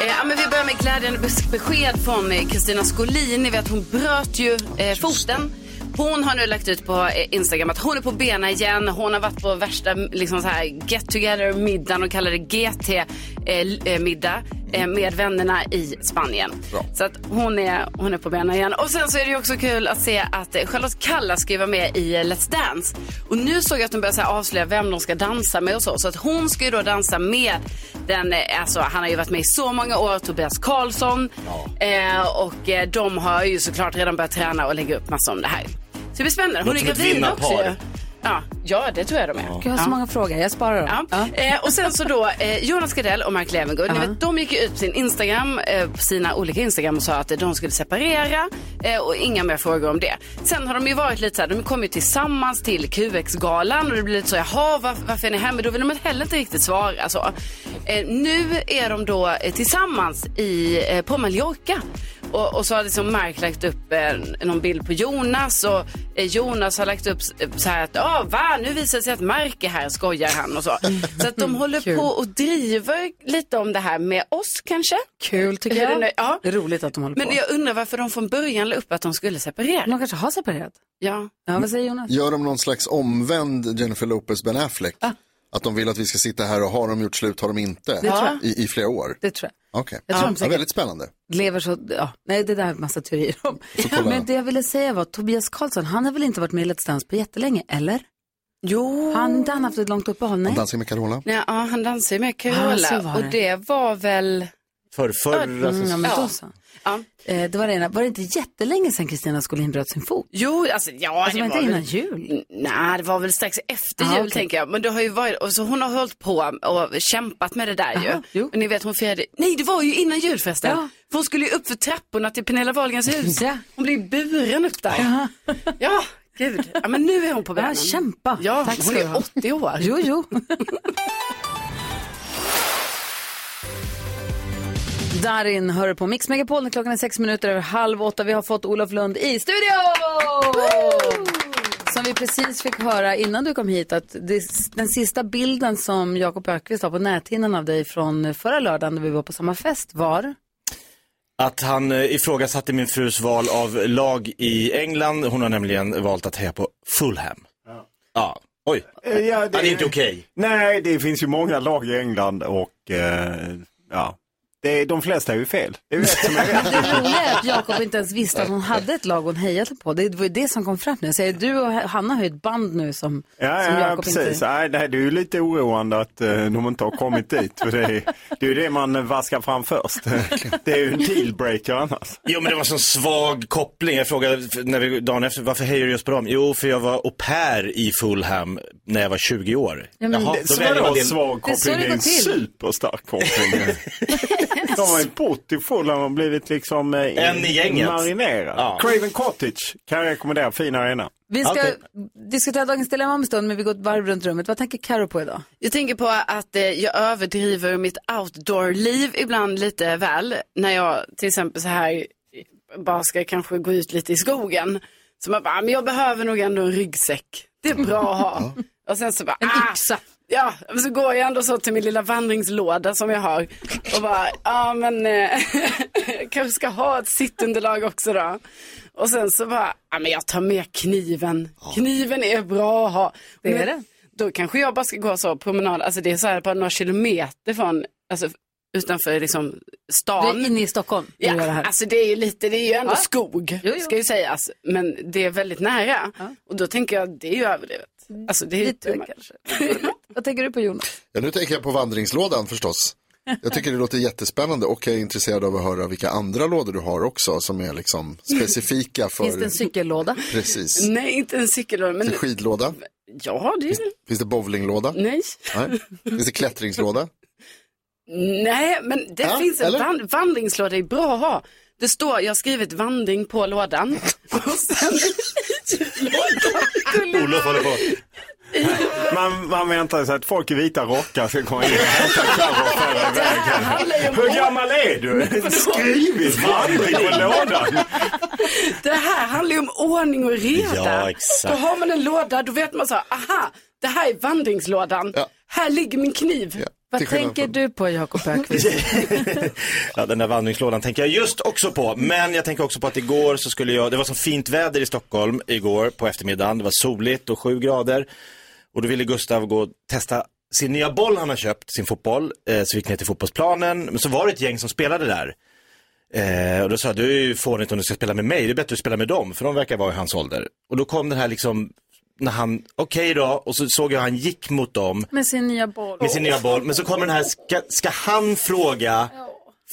Eh, ja, men vi börjar med glädjande besked från eh, Kristina Skolin. Ni vet hon bröt ju eh, foten. Hon har nu lagt ut på eh, Instagram att hon är på benen igen. Hon har varit på värsta liksom så här, get together middagen och kallar det GT eh, med vännerna i Spanien. Så att hon är, hon är på benen igen. Och sen så är det också kul att se att eh, Charlotte Kalla ska vara med i eh, Let's Dance. Och nu såg jag att de börjar avslöja vem de ska dansa med och så. Så att hon ska ju då dansa med den, eh, alltså han har ju varit med i så många år, Tobias Karlsson. Eh, och eh, de har ju såklart redan börjat träna och lägga upp massor om det här. Så det blir spännande. Hon är gravid också ju. Ja, ja, det tror jag de är. Jag har så många frågor, jag sparar dem. Ja. Eh, och sen så då eh, Jonas Gardell och Mark Levengood. Ni vet, de gick ju ut på sin Instagram, eh, på sina olika Instagram och sa att de skulle separera eh, och inga mer frågor om det. Sen har de ju varit lite så här, de kom ju tillsammans till QX-galan och det blir lite så, jaha var, varför är ni här? Men då vill de heller inte riktigt svara så. Eh, nu är de då eh, tillsammans i, eh, på Mallorca. Och, och så har liksom Mark lagt upp eh, någon bild på Jonas och eh, Jonas har lagt upp s- så här att ja va nu visar det sig att Mark är här skojar han och så. Så att de håller Kul. på och driver lite om det här med oss kanske. Kul tycker jag. det nu- ja. Det är roligt att de håller Men på. jag undrar varför de från början la upp att de skulle separera. De kanske har separerat. Ja. Ja, vad säger Jonas? Gör de någon slags omvänd Jennifer Lopez Ben Affleck? Att de vill att vi ska sitta här och har de gjort slut, har de inte? Det tror jag. I, I flera år? Det tror jag. Okej, Jag tror de ja, säkert- väldigt spännande. Lever så, ja, nej det där är massa teorier om. kolla. Men det jag ville säga var att Tobias Karlsson, han har väl inte varit med i Let's Dance på jättelänge, eller? Jo. Han, inte han haft ett långt uppehåll, nej. Han dansar med Carola. Ja, ja, han dansade med Ah, Carola så var och det. det var väl... För förra Mm, ja, men då så. Ja. Eh, det var det ena. Var det inte jättelänge sedan Kristina Skolin bröt sin fot? Jo, alltså ja, Alltså, det var inte väl... innan jul? Nej, det var väl strax efter Ah, jul okej. tänker jag. Men det har ju varit, och så hon har hållit på och kämpat med det där Aha, ju. jo. Och ni vet hon firade, nej det var ju innan jul förresten. Ja. För hon skulle ju upp för trapporna till Pernilla Wahlgrens hus. Ja. Hon blev buren upp där. Ja, gud. Ja, men nu är hon på Ja, benen. kämpa. Ja, Tack hon är ha. 80 år. Jo, jo. Darin hör på Mix Megapol när klockan är sex minuter över halv åtta. Vi har fått Olof Lund i studion! Som vi precis fick höra innan du kom hit att det, den sista bilden som Jakob Ökvist har på näthinnan av dig från förra lördagen när vi var på samma fest var Att han eh, ifrågasatte min frus val av lag i England. Hon har nämligen valt att heja på Fulham. Ja, oj. Eh, Ja, Ja, det är inte okej. Nej, det finns ju många lag i England och eh, ja, det är, de flesta är ju fel. Det är ju rätt som är rätt. Det roliga är att Jakob inte ens visste att hon hade ett lag hon hejade på. Det var ju det som kom fram nu. Säger, du och Hanna har ju ett band nu som, Ja, som ja Jakob precis. inte... Nej, det, det är ju lite oroande att eh, de inte har kommit dit. För det, är, det är ju det man vaskar fram först. Det är ju en dealbreaker annars. Jo men det var så svag koppling. Jag frågade när vi, dagen efter, varför hejar du just på dem? Jo, för jag var au pair i Fulham när jag var 20 år. Ja, men Jaha, Det, då så vadå svag Det är så koppling? det är en superstark koppling. De har ju bott i Fulham och blivit liksom eh, En i gänget. marinerad. Ja. Craven Cottage kan jag rekommendera, fin arena. Vi ska Okej. diskutera dagens dilemma om en stund, men vi går ett varv runt rummet. Vad tänker Karo på idag? Jag tänker på att eh, jag överdriver mitt outdoor-liv ibland lite väl. När jag till exempel så här bara ska kanske gå ut lite i skogen. Så man bara, "Ah, men jag behöver nog ändå en ryggsäck. Det är bra att ha. Och sen så bara, En ah, yxa. Ja, så går jag ändå så till min lilla vandringslåda som jag har. Och bara, ja men eh, jag kanske ska ha ett sittunderlag också då. Och sen så bara, ja men jag tar med kniven. Kniven är bra att ha. Det är det. Då kanske jag bara ska gå så promenad, alltså det är så här bara några kilometer från, alltså utanför liksom Du stan. är inne i Stockholm. du gör det Ja, här. alltså det är ju lite, det är ju ändå Ja. skog, Jo, jo. ska ju sägas. Men det är väldigt nära. Och då tänker jag, det är ju överdrivet. Alltså det är Lite much. kanske. Vad tänker du på Jonas? Ja, nu tänker jag på vandringslådan förstås. Jag tycker det låter jättespännande och jag är intresserad av att höra vilka andra lådor du har också som är liksom specifika för... Finns det en cykellåda? Precis. Nej, inte en cykellåda, men Finns det skidlåda? ja, det är Finns det bowlinglåda? Nej. Nej. Finns det klättringslåda? Nej, men det Ja, finns en van- vandringslåda, är bra att ha. Det står, jag har skrivit vandring på lådan. Och sen lådan. Olof håller på. Man, man väntar sig att folk i vita rockar ska komma in och hämta Carro och föra iväg. Hur gammal är du? Skrivit vandring på lådan. Det här handlar ju om ordning och reda. Ja, exakt. Då har man en låda, då vet man så, aha, det här är vandringslådan. Ja. Här ligger min kniv. Ja. Vad tänker från- du på Jakob Ökvist? Ja, den där vandringslådan tänker jag just också på. Men jag tänker också på att igår så skulle jag, det var så fint väder i Stockholm igår på eftermiddagen. Det var soligt och sju grader. Och då ville Gustav gå och testa sin nya boll han har köpt, sin fotboll. Eh, så vi gick ner till fotbollsplanen. Men så var det ett gäng som spelade där. Eh, och då sa jag, du är ju fånigt om du ska spela med mig, det är bättre att spela med dem, för de verkar vara i hans ålder. Och då kom den här liksom, när han, okej då, och så såg jag han gick mot dem Med sin nya boll. med sin nya boll. Men så kommer den här, ska, ska han fråga,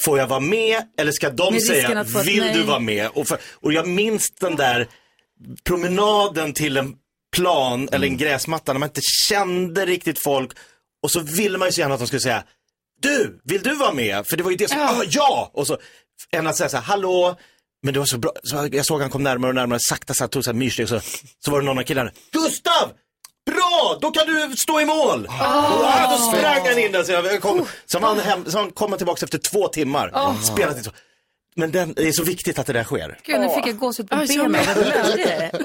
får jag vara med? Eller ska de säga, vill nej. du vara med? Och, för, och jag minns den där promenaden till en plan eller en gräsmatta när man inte kände riktigt folk. Och så ville man ju så gärna att de skulle säga, du, vill du vara med? För det var ju det som, ja, ja! Och så, än att säga så här, hallå, men det var så bra, så jag såg han kom närmare och närmare, sakta så tog så här myrsteg, så, så var det någon av killarna, Gustav! Bra, då kan du stå i mål! Ah, då sprang han in där, så jag kom, så var han, hem, han kom han tillbaka efter två timmar, spelat inte så. Men den, det är så viktigt att det där sker. Gud, nu fick jag gåshud på benen.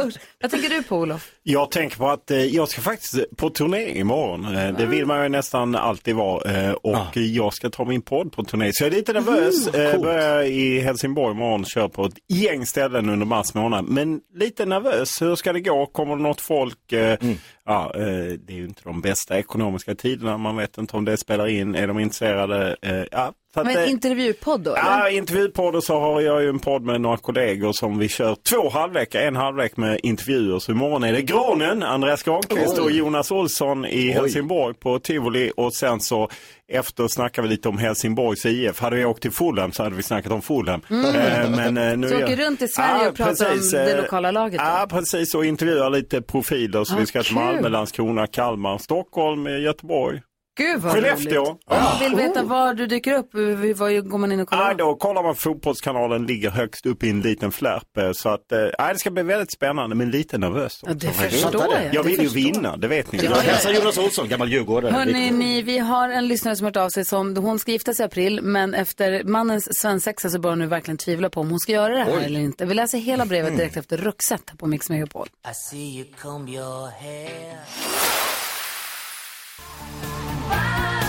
Usch. Vad tänker du på Olof? Jag tänker på att eh, jag ska faktiskt på turné imorgon. Eh, det vill man ju nästan alltid vara. Eh, och jag ska ta min podd på turné. Så jag är lite nervös. Eh, börjar i Helsingborg imorgon. Kör på ett gäng ställen under mars månad. Men lite nervös. Hur ska det gå? Kommer det något folk? Eh, ja, eh, det är ju inte de bästa ekonomiska tiderna. Man vet inte om det spelar in. Är de intresserade? Eh, ja, så att, Men eh, intervjupodd då? Ja, Eller? i intervjupodd och så har jag ju en podd med några kollegor som vi kör två halvlekar, en halvlek med intervjuer. Så imorgon är det Granen, Andreas Granqvist och Jonas Olsson i Helsingborg på Tivoli och sen så efter snackar vi lite om Helsingborgs IF. Hade vi åkt till Fulham så hade vi snackat om Fulham. Mm. Eh, men, nu Så är- åker runt i Sverige och pratar om det lokala laget då? Ja, precis. Och intervjuar lite profiler. Så Ah, vi ska till. Malmö, Landskrona, Kalmar, Stockholm, Göteborg. Gud vad Skellefteå. roligt. Om man vill veta var du dyker upp, hur- var går man in och kollar? Ja, då kollar man fotbollskanalen, ligger högst upp i en liten flärp. eh, Så att, eh, ja, det ska bli väldigt spännande, men lite nervös. Ja, det förstår jag. Jag vill ju vinna, det vet ni. Ja, Jag ja. hälsar Jonas Olsson, gammal djurgårdare. Hörrni, ni, vi har en lyssnare som har hört av sig som, hon ska gifta sig i april, men efter mannens svensexa så börjar hon nu verkligen tvivla på om hon ska göra det här Oj. eller inte. Vi läser hela brevet direkt efter Ruxet på Mix Megapol. I see you comb your hair.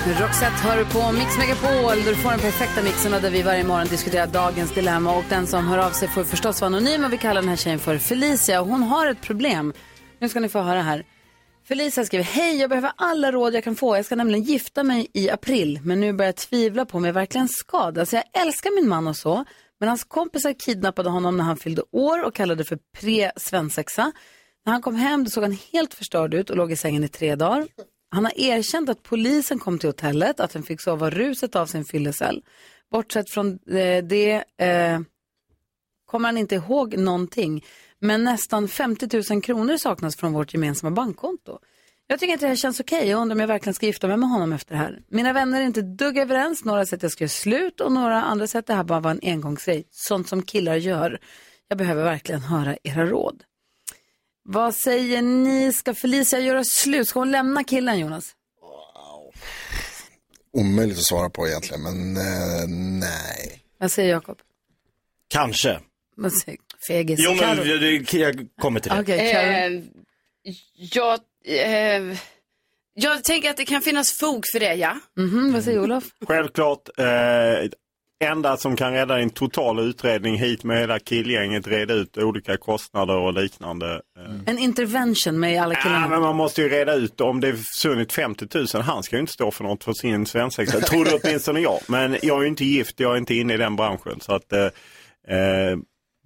Roxette hör du på Mix Megapol där du får den perfekta mixen och där vi varje morgon diskuterar dagens dilemma och den som hör av sig får förstås vara anonym och vi kallar den här tjejen för Felicia och hon har ett problem. Nu ska ni få höra här. Felicia skriver, hej jag behöver alla råd jag kan få. Jag ska nämligen gifta mig i april men nu börjar jag tvivla på om jag verkligen ska. Alltså jag älskar min man och så men hans kompisar kidnappade honom när han fyllde år och kallade det för pre-svensexa. När han kom hem såg han helt förstörd ut och låg i sängen i tre dagar. Han har erkänt att polisen kom till hotellet, att han fick sova ruset av sin fyllecell. Bortsett från eh, det eh, kommer han inte ihåg någonting. Men nästan 50 000 kronor saknas från vårt gemensamma bankkonto. Jag tycker inte det här känns okej. Jag undrar om jag verkligen ska gifta mig med honom efter det här. Mina vänner är inte ett dugg överens. Några säger att jag ska göra slut och några andra säger att det här bara var en engångsgrej. Sånt som killar gör. Jag behöver verkligen höra era råd. Vad säger ni? Ska Felicia göra slut? Ska hon lämna killen, Jonas? Omöjligt att svara på egentligen, men eh, nej. Vad säger Jakob? Kanske. Vad säger Fegis? Jo, men Karo? jag, jag kommer till det. Okej, Karo. Eh, jag, eh, jag tänker att det kan finnas fog för det, ja. Mhm, vad säger Olof? Självklart, eh, enda som kan rädda en total utredning hit med hela killgänget, reda ut olika kostnader och liknande. Eh. En intervention med alla Ja, killarna. men man måste ju reda ut om det är försvunnit 50 000. Han ska ju inte stå för något för sin svensexa. Trodde åtminstone jag. Men jag är ju inte gift, jag är inte inne i den branschen. Så att, eh, eh,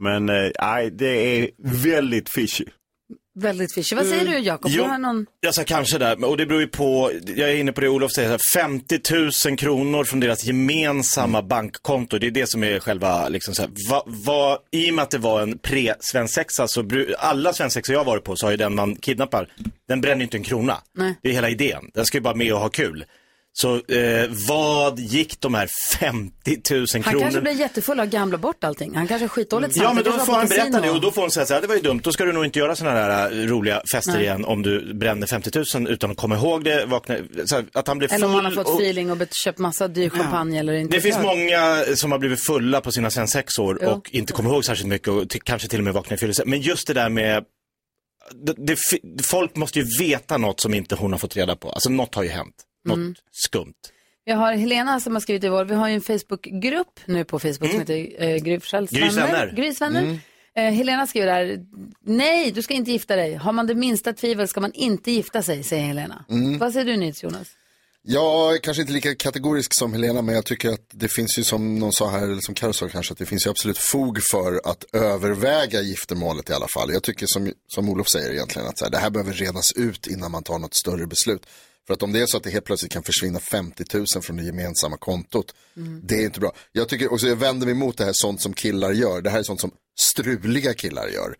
men eh, nej, det är väldigt fishy. Väldigt fishy. Vad säger du Jakob? Jo, Du någon... Sa kanske där, och det beror ju på, jag är inne på det Olof säger, så här, 50 000 kronor från deras gemensamma bankkonto. Det är det som är själva, liksom så här, va, va, i och med att det var en pre-svensexa, så alla svensexor jag har varit på så har ju den man kidnappar, den bränner inte en krona. Nej. Det är hela idén. Den ska ju bara med och ha kul. Så eh, vad gick de här 50 000 Han kronor? kanske blir jättefull och har gamblat bort allting. Han kanske har skitdåligt Ja, men då får han berätta det och då får hon säga så här, det var ju dumt, då ska du nog inte göra sådana här äh, roliga fester Nej. igen om du bränner 50 000 utan att komma ihåg det, vakna, här, att han blir full. Eller om han har fått och, feeling och köpt massa dyr champagne eller inte. det finns många som har blivit fulla på sina svensexor Jo. och inte kommer ihåg särskilt mycket och kanske till och med vaknar i fyllelse. Men just det där med, det, det, folk måste ju veta något som inte hon har fått reda på. Alltså något har ju hänt, något Mm. skumt. Vi har Helena som har skrivit i vår, vi har ju en Facebookgrupp nu på Facebook som heter eh, Gry Forssells Grys vänner. vänner. Grys vänner. Mm. Eh, Helena skriver där, nej du ska inte gifta dig. Har man det minsta tvivel ska man inte gifta sig, säger Helena. Mm. Vad säger du Nils Jonas? Jag är kanske inte lika kategorisk som Helena, men jag tycker att det finns ju som någon sa här, eller som Karo sa kanske, att det finns ju absolut fog för att överväga giftermålet i alla fall. Jag tycker som, som Olof säger egentligen att så här, det här behöver redas ut innan man tar något större beslut. För att om det är så att det helt plötsligt kan försvinna 50 000 från det gemensamma kontot, det är inte bra. Jag tycker, och så jag vänder mig emot det här sånt som killar gör. Det här är sånt som struliga killar gör.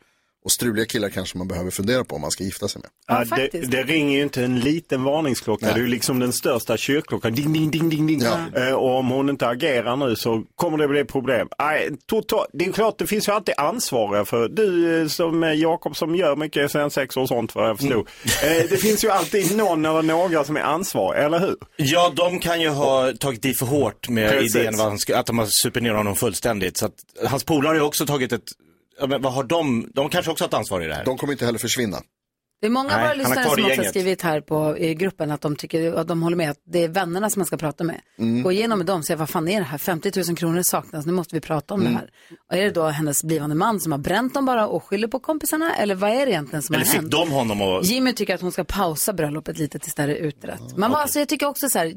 Och struliga killar kanske man behöver fundera på om man ska gifta sig med. Ja, det, det ringer ju inte en liten varningsklocka. Nej. Det är ju liksom den största kyrkklockan. Ding, ding, ding, ding, ding. Eh, och om hon inte agerar nu så kommer det bli problem. Nej, total, det är klart, det finns ju alltid ansvariga för du eh, som Jakob som gör mycket svensex och sånt vad jag förstod. Eh, det finns ju alltid någon eller några som är ansvariga, eller hur? Ja, de kan ju ha tagit i för hårt med Precis. idén att de har supit ner honom fullständigt. Så att hans polare har ju också tagit ett, ja, men vad har de, de kanske också har ett ansvar i det här. De kommer inte heller försvinna. Det är många av våra lyssnare som också har skrivit här på i gruppen att de, tycker, att de håller med att det är vännerna som man ska prata med. Mm. Gå igenom med dem och säga vad fan är det här? 50 000 kronor saknas, nu måste vi prata om Mm. det här. Och är det då hennes blivande man som har bränt dem bara och skyller på kompisarna? Eller vad är det egentligen som Eller har fick hänt? de honom att... Jimmy tycker att hon ska pausa bröllopet lite tills det här är utrett. Men bara, alltså, jag tycker också så här,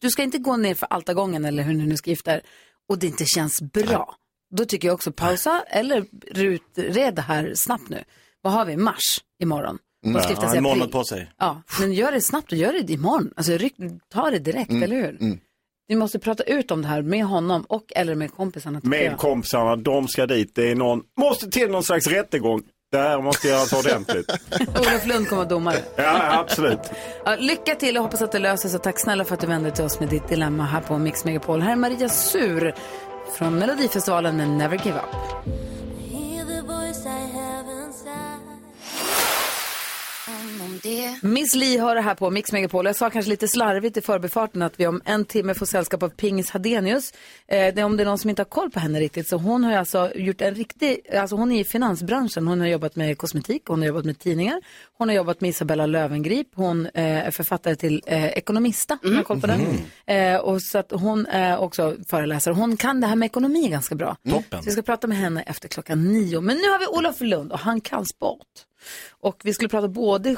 du ska inte gå ner för alta gången eller hur ni nu ska gifta er och det inte känns bra. Då tycker jag också pausa eller utred det här snabbt nu. Vad har vi? Mars imorgon. De ska gifta sig i april. månad på sig. Ja, men gör det snabbt och gör det imorgon. Alltså ryck, ta det direkt, Mm. eller hur? Vi måste prata ut om det här med honom och eller med kompisarna. tycker Med jag. kompisarna, de ska dit. Det är någon, måste till någon slags rättegång. Det här måste göras ordentligt. Olof Lund kommer vara domare. Ja, absolut. Ja, lycka till och hoppas att det löser sig. Tack snälla för att du vände dig till oss med ditt dilemma här på Mix Megapol. Här är Maria Sur från Melodifestivalen med Never Give Up. Miss Li har det här på Mix Megapol. Jag sa kanske lite slarvigt i förbifarten att vi om en timme får sällskap av Pingis Hadenius. Eh, det är om det är någon som inte har koll på henne riktigt så hon har alltså gjort en riktig, alltså hon är i finansbranschen. Hon har jobbat med kosmetik, hon har jobbat med tidningar, hon har jobbat med Isabella Lövengrip, hon eh, är författare till eh, Ekonomista, har koll på den. Eh, och så att hon är också föreläsare. Hon kan det här med ekonomi ganska bra. Toppen. Så vi ska prata med henne efter klockan nio. Men nu har vi Olof Lund och han kan sport. Och vi skulle prata både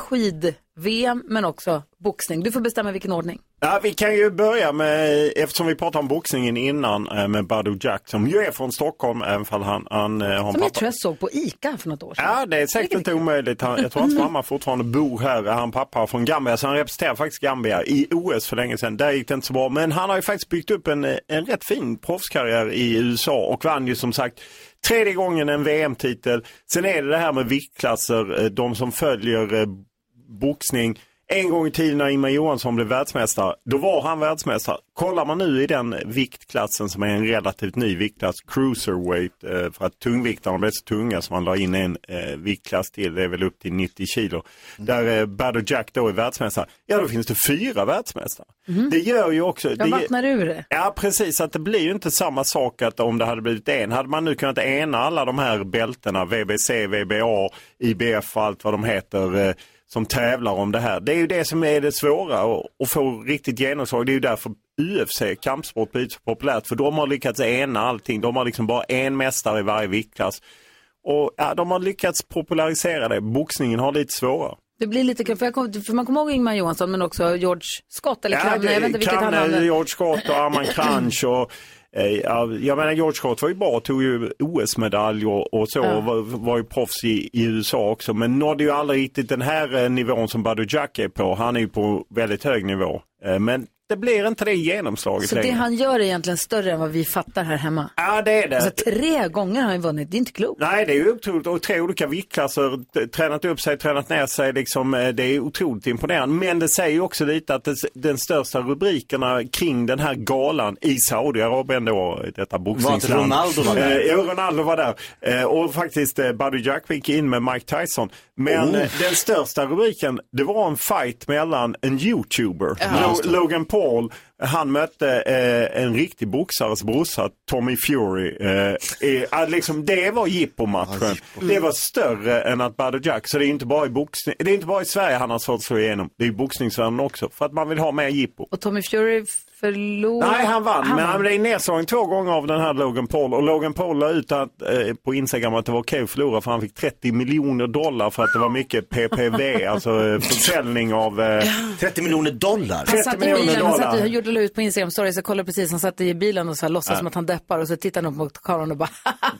skid-VM men också boxning. Du får bestämma vilken ordning. Ja, vi kan ju börja med, eftersom vi pratade om boxningen innan, eh, med Badou Jack som ju är från Stockholm, även fall han, han eh, har Som pappa. jag tror jag såg på ICA för något år sedan. Ja, det är säkert inte omöjligt. Han, jag tror hans mamma fortfarande bor här. Han pappa är från Gambia, så han representerar faktiskt Gambia i OS för länge sedan. Där gick det inte så bra. Men han har ju faktiskt byggt upp en, eh, en rätt fin proffskarriär i USA och vann ju som sagt tredje gången en VM-titel. Sen är det det här med viktklasser, de som följer boxning. En gång i tiden när Ingemar Johansson blev världsmästare, då var han världsmästare. Kollar man nu i den viktklassen som är en relativt ny viktklass, cruiserweight, eh, för att tungviktarna blev så tunga så man la in en eh, viktklass till, det är väl upp till 90 kilo. Där eh, Badou Jack då är världsmästare, ja då finns det fyra världsmästare. Det gör ju också... Det, vattnar ur det. Ja precis, att det blir ju inte samma sak att om det hade blivit en. Hade man nu kunnat ena alla de här bältena, VBC, VBA, IBF och allt vad de heter, som tävlar om det här. Det är ju det som är det svåra att, få riktigt genomslag. Det är ju därför UFC, kampsport, blir så populärt. För de har lyckats ena allting. De har liksom bara en mästare i varje viktklass. Och ja, de har lyckats popularisera det. Boxningen har lite svårare. Det blir lite kul, för, kom, för man kommer ihåg Ingmar Johansson men också George Scott eller Kranne, det- jag vet inte vilket han hade. George Scott och Arman Kranch och ja, jag menar George Scott var ju bra, tog ju OS-medalj och, så, Ja. var, var ju proffs i, i USA också, men nådde ju aldrig riktigt den här eh, nivån som Badou Jack är på. Han är ju på väldigt hög nivå. Eh, men det blir inte det genomslaget Så det längre. han gör är egentligen större än vad vi fattar här hemma. Ja, det är det. Alltså tre gånger har han vunnit, det är inte klokt. Nej, det är ju otroligt. Och tre olika viktklasser, t- tränat upp sig, tränat ner sig. Liksom, eh, det är otroligt imponerande. Men det säger ju också lite att det, den största rubrikerna kring den här galan i Saudiarabien då, detta boxningsland. Ronaldo var där? Eh, Ja, Ronaldo var där. Eh, Och faktiskt eh, Buddy Jack gick in med Mike Tyson. Men Oh. eh, den största rubriken, det var en fight mellan en YouTuber, Lo- Logan Paul, han mötte eh, en riktig boxares brorsa, Tommy Fury. Eh, i, ah, liksom, det var jippomatchen. Det var större än att Buddy Jack. Så det är inte bara i boxning, det är inte bara i Sverige han har svårt att slå igenom. Det är i boxningsvärlden också. För att man vill ha mer jippo. Och Tommy Fury förlorade. Nej, han vann. men vann. han blev nedslagen två gånger av den här Logan Paul. Och Logan Paul la ut att, eh, på Instagram att det var okej att förlora för han fick 30 miljoner dollar för att det var mycket PPV, alltså eh, försäljning av... Eh, 30 miljoner dollar? Han 30 satt i miljoner bilen, han satt, dollar. och gjorde la ut på Instagram stories, jag kollade precis, han satt i bilen och så här, låtsades som att han deppar och så tittade han upp mot kameran och bara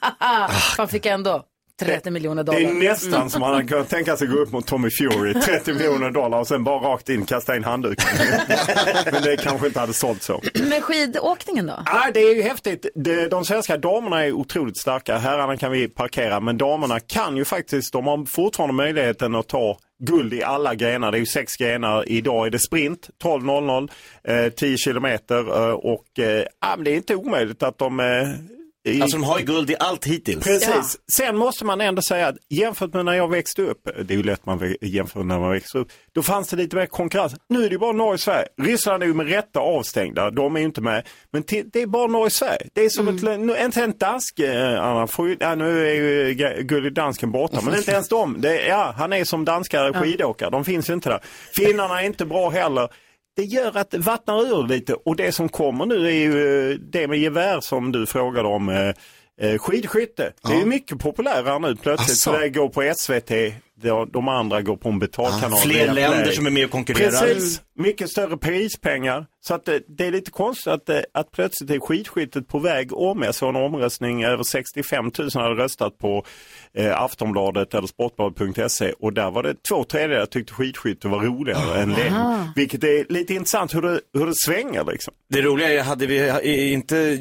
Fan fick jag ändå 30 miljoner Det dollar. är nästan som man hade kunnat tänka sig gå upp mot Tommy Fury, 30 miljoner dollar och sen bara rakt in kasta in handduken. Men det kanske inte hade sålt så. Men skidåkningen då? Ja, det är ju häftigt. De, de svenska damerna är otroligt starka. Herrarna kan vi parkera, men damerna kan ju faktiskt, de har fortfarande möjligheten att ta guld i alla grenar. Det är ju sex grenar. Idag är det sprint, 12.00, eh, 10 kilometer eh, och eh, det är inte omöjligt att de eh, i- Alltså de har ju guld i allt hittills. Precis. Sen måste man ändå säga att jämfört med när jag växte upp, det är ju lätt man jämför när man växer upp, då fanns det lite mer konkurrens. Nu är det ju bara Norge och Sverige. Ryssland är ju med rätta avstängda, de är ju inte med. Men det är bara Norge och Sverige. Det är som ett, nu, inte en dansk, eh, Anna, får ju, ja, nu är ju Ga- Gullig dansken borta, men inte ens de. Det, ja, han är som danska skidåkare, de finns ju inte där. Finnarna är inte bra heller. Det gör att det vattnar ur lite och det som kommer nu är ju eh, det med gevär som du frågade om. Eh, eh, Eh, skidskytte, det är mycket populärare nu plötsligt. Asså. Så det går på SVT, de, andra går på en betalkanal. Fler via länder som är med och konkurrerar. Precis, mycket större prispengar. Så att det, det är lite konstigt att, eh, att plötsligt är skidskyttet på väg om. Jag såg en omröstning, över 65 000 hade röstat på eh, Aftonbladet eller Sportbladet.se och där var det två tredjedelar tyckte skidskytte var roligare än längd. Vilket är lite intressant hur det, hur det svänger liksom. Det roliga är, hade vi inte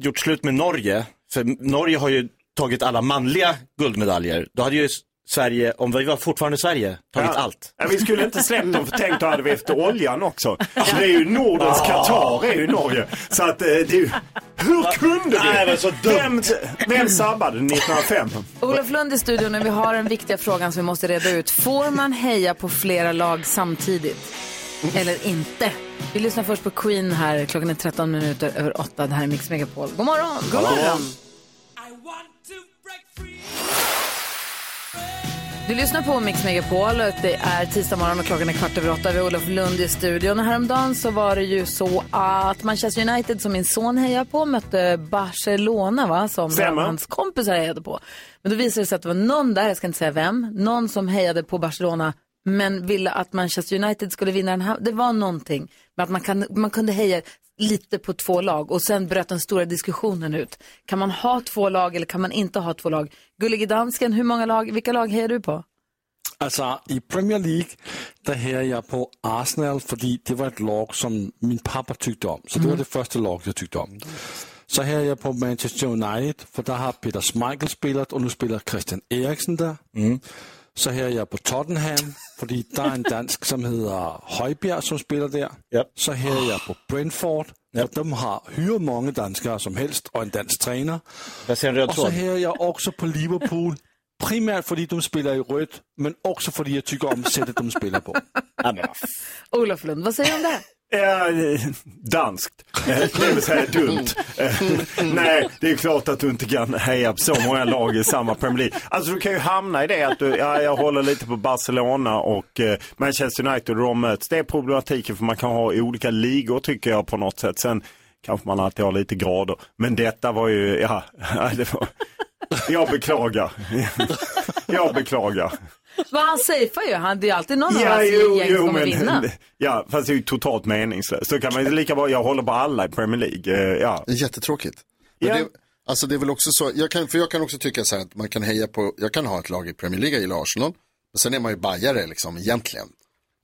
gjort slut med Norge, för Norge har ju tagit alla manliga guldmedaljer, då hade ju Sverige, om vi var fortfarande Sverige, tagit Ja. allt. Ja, vi skulle inte släppt dem för tänk då hade vi efter oljan också. Så det är ju Nordens Qatar är ju Norge. Så att eh, det är ju, hur kunde vi? Nej, det så dumt. Vem, vem sabbade 1905? Olof Lund i studion och vi har den viktiga frågan som vi måste reda ut. Får man heja på flera lag samtidigt? Eller inte? Vi lyssnar först på Queen här. Klockan är 13 minuter över 8. Det här är Mix Megapol. God morgon! God morgon! Du lyssnar på Mix Megapol. Det är tisdag morgon och klockan är kvart över åtta. Vi har Olof Lund i studion. Och häromdagen så var det ju så att Manchester United, som min son hejar på, mötte Barcelona, va? Som hans kompisar hejade på. Men då visade det sig att det var någon där, jag ska inte säga vem, någon som hejade på Barcelona men ville att Manchester United skulle vinna den här. Det var någonting med att man, kan, man kunde heja lite på två lag och sen bröt den stora diskussionen ut. Kan man ha två lag eller kan man inte ha två lag? Gullige dansken, hur många lag, vilka lag hejar du på? Altså, i Premier League, der her jeg på Arsenal, fordi det var et lag, som min pappa tykte om. Så det var det første lag, jeg tykte om. Så her er jeg på Manchester United, for der har Peter Schmeichel spillet, og nu spiller Christian Eriksen der. Så her er jeg på Tottenham, fordi der er en dansk, som hedder Højbjerg, som spiller der. Ja. Så her er jeg på Brentford, for de har hyret mange danskere som helst, og en dansk træner. Jag röd Og så er jeg også på Liverpool. Primært fordi de spiller i rødt, men også fordi jeg tykker om sættet, de spiller på. Olof Lund, vad säger du om det? Eh, danskt. Eh, Det vill säga dumt. Eh, Nej, det är klart att du inte kan heja på så många lag i samma Premier League. Alltså du kan ju hamna i det att du, ja, jag håller lite på Barcelona och eh, Manchester United och de möts. Det är problematiken för man kan ha olika ligor tycker jag på något sätt. Sen kanske man alltid har lite grader. Men detta var ju, ja, det var, jag beklagar. Jag beklagar. Vad han safear ju, han, det är alltid någon av hans gäng som kommer vinna. ja, fast det är ju totalt meningslöst. Så kan man ju lika bra, jag håller på alla i Premier League. eh, Ja. Det är jättetråkigt. Men Ja. det, alltså det är väl också så, jag kan, för jag kan också tycka så här att man kan heja på, jag kan ha ett lag i Premier League, jag gillar Arsenal. Men sen är man ju bajare liksom egentligen.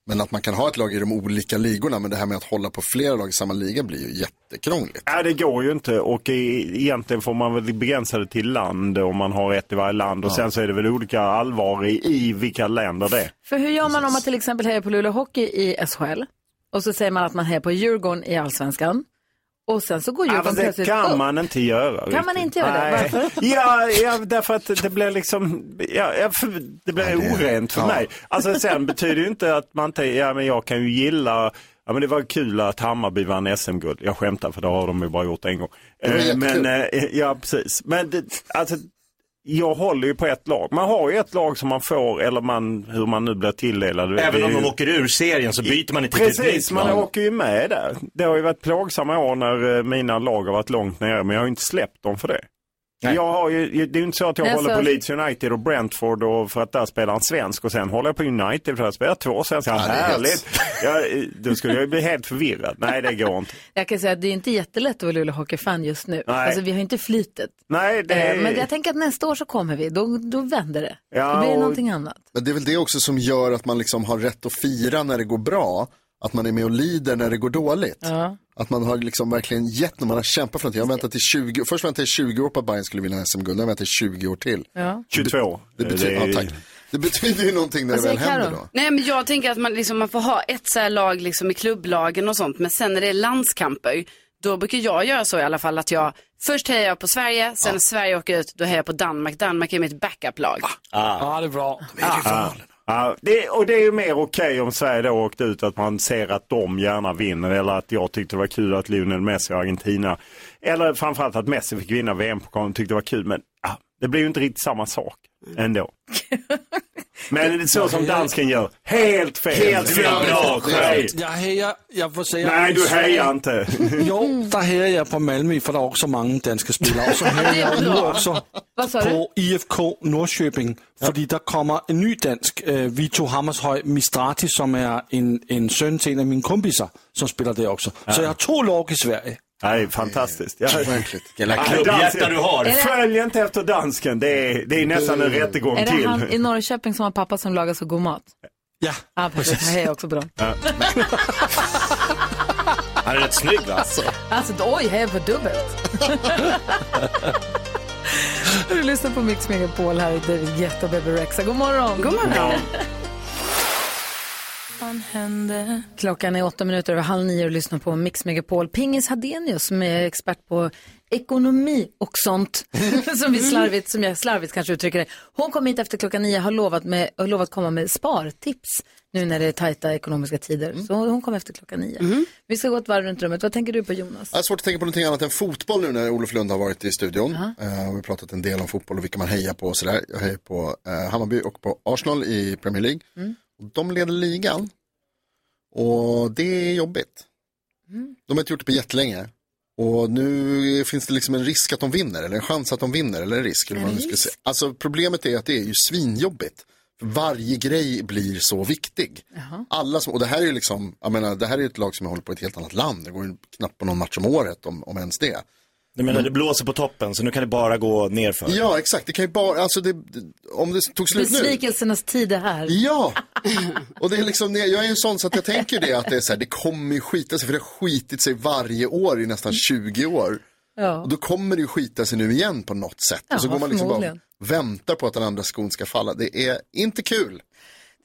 Men att man kan ha ett lag i de olika ligorna, men det här med att hålla på flera lag i samma liga blir ju jättekrångligt. Nej, det går ju inte. Och i, egentligen får man väl begränsa det till land om man har ett i varje land. Och sen så är det väl olika allvar i, i vilka länder det är. För hur gör man om man till exempel hejar på Luleå Hockey i SHL och så säger man att man hejar på Djurgården i Allsvenskan och sen så går Ja, Djurgården fast det plötsligt kan upp. man inte göra. Kan man inte göra det? Nej. Varför? Ja, ja, därför att det blir liksom, ja, ja, för, det blir orent för ja. mig. Alltså sen betyder ju inte att man inte, ja men jag kan ju gilla, ja men det var kul att Hammarby vann SM-guld. Jag skämtar för det har de ju bara gjort en gång. Eh, jättekul. Men, eh, ja precis. Men det, alltså, jag håller ju på ett lag. Man har ju ett lag som man får, eller man, hur man nu blir tilldelad. Även om de åker ur serien så byter man inte till ett Precis, nytt man lag. åker ju med där. Det har ju varit plågsamma år när eh, mina lag har varit långt nere, men jag har ju inte släppt dem för det. Jag har ju, det är ju inte så att jag Nej, håller så- på Leeds United och Brentford och för att där spelar en svensk och sen håller jag på United för att spela två svenskar. Ja, är Härligt! Jag, då skulle jag ju bli helt förvirrad. Nej, det går inte. Jag kan säga att det är inte jättelätt att vara Luleå Hockey-fan just nu. Nej. Alltså vi har inte flytet. Nej, det Eh, Men jag tänker att nästa år så kommer vi, då, då vänder det. Ja, då blir det och- någonting annat. Men det är väl det också som gör att man liksom har rätt att fira när det går bra. Att man är med och lider när det går dåligt. Ja. Att man har liksom verkligen gett när man har kämpat för någonting. Jag väntat i 20, först väntade jag i 20 år på att Bayern skulle vinna SM-guld. Nu har jag väntat i 20 år till. Ja. 22. Det betyder, Det är- ja, tack. Det betyder ju någonting när det väl händer då. Nej men jag tänker att man, liksom, man får ha ett så här lag liksom, i klubblagen och sånt. Men sen när det är landskamper, då brukar jag göra så i alla fall att jag först hejar jag på Sverige, sen när Sverige åker ut, då hejar jag på Danmark. Danmark är mitt backup-lag. Ja, det är bra. Ja. Ja, det, och det är ju mer okej om Sverige då åkte ut att man ser att de gärna vinner eller att jag tyckte det var kul att Lionel Messi och Argentina eller framförallt att Messi fick vinna VM-pokalen tyckte det var kul men ja, det blir ju inte riktigt samma sak ändå. Men det är så som dansken gör, helt fel. Helt fel. Bra. Jag hejar, jag får säga... Nej, du hejar inte. Jo, där hejar jag på Malmö för det är också många danska spelare. Och så hejar jag nu också på IFK Norrköping. För där kommer en ny dansk, äh, Vito Hammershøi Mistrati, som är en, en son till en av mina kompisar som spelar där också. Så jag har två lag i Sverige. Nej, fantastiskt. Ja. Jävla Ja, klubbhjärta du har. Är det- Följ inte efter dansken, det är, det är nästan en rättegång Är det till. han i Norrköping som har pappa som lagar så god mat? Ja, Ja, precis. Jag hejar också på dem. Han är rätt snygg va? Alltså, oj, hejar på dubbelt. du lyssnar på Mix Megapol här, David Guetta och Bebe Rexha. God morgon! God morgon. Klockan är åtta minuter över halv nio och lyssnar på Mix Megapol. Pingis Hadenius som är expert på ekonomi och sånt. som vi slarvigt, som jag slarvigt kanske uttrycker det. Hon kom hit efter klockan nio har lovat, med, har lovat komma med spartips nu när det är tajta ekonomiska tider. Så hon kom efter klockan nio. Vi ska gå ett varv runt rummet. Vad tänker du på Jonas? Jag har svårt att tänka på någonting annat än fotboll nu när Olof Lund har varit i studion. Eh, vi har pratat en del om fotboll och vilka man hejar på och sådär. Jag hejar på eh, Hammarby och på Arsenal i Premier League. Och de leder ligan. Och det är jobbigt. De har inte gjort det på jättelänge. Och nu finns det liksom en risk att de vinner, eller en chans att de vinner, eller en risk. Eller vad man ska säga. Alltså problemet är att det är ju svinjobbigt. För varje grej blir så viktig. Alla som, och det här är ju liksom, jag menar, det här är ett lag som håller på i ett helt annat land. Det går knappt på någon match om året, om, om ens det. Du menar det blåser på toppen så nu kan det bara gå nerför? Ja, exakt. Det kan ju bara, alltså det, om det tog slut nu. Besvikelsernas tid är här. Ja, och det är liksom, jag är ju en sån så att jag tänker det att det är så här, det kommer ju skita sig, för det har skitit sig varje år i nästan 20 år. Ja. Och då kommer det ju skita sig nu igen på något sätt. och så Ja, går man liksom bara och väntar på att den andra skon ska falla. Det är inte kul.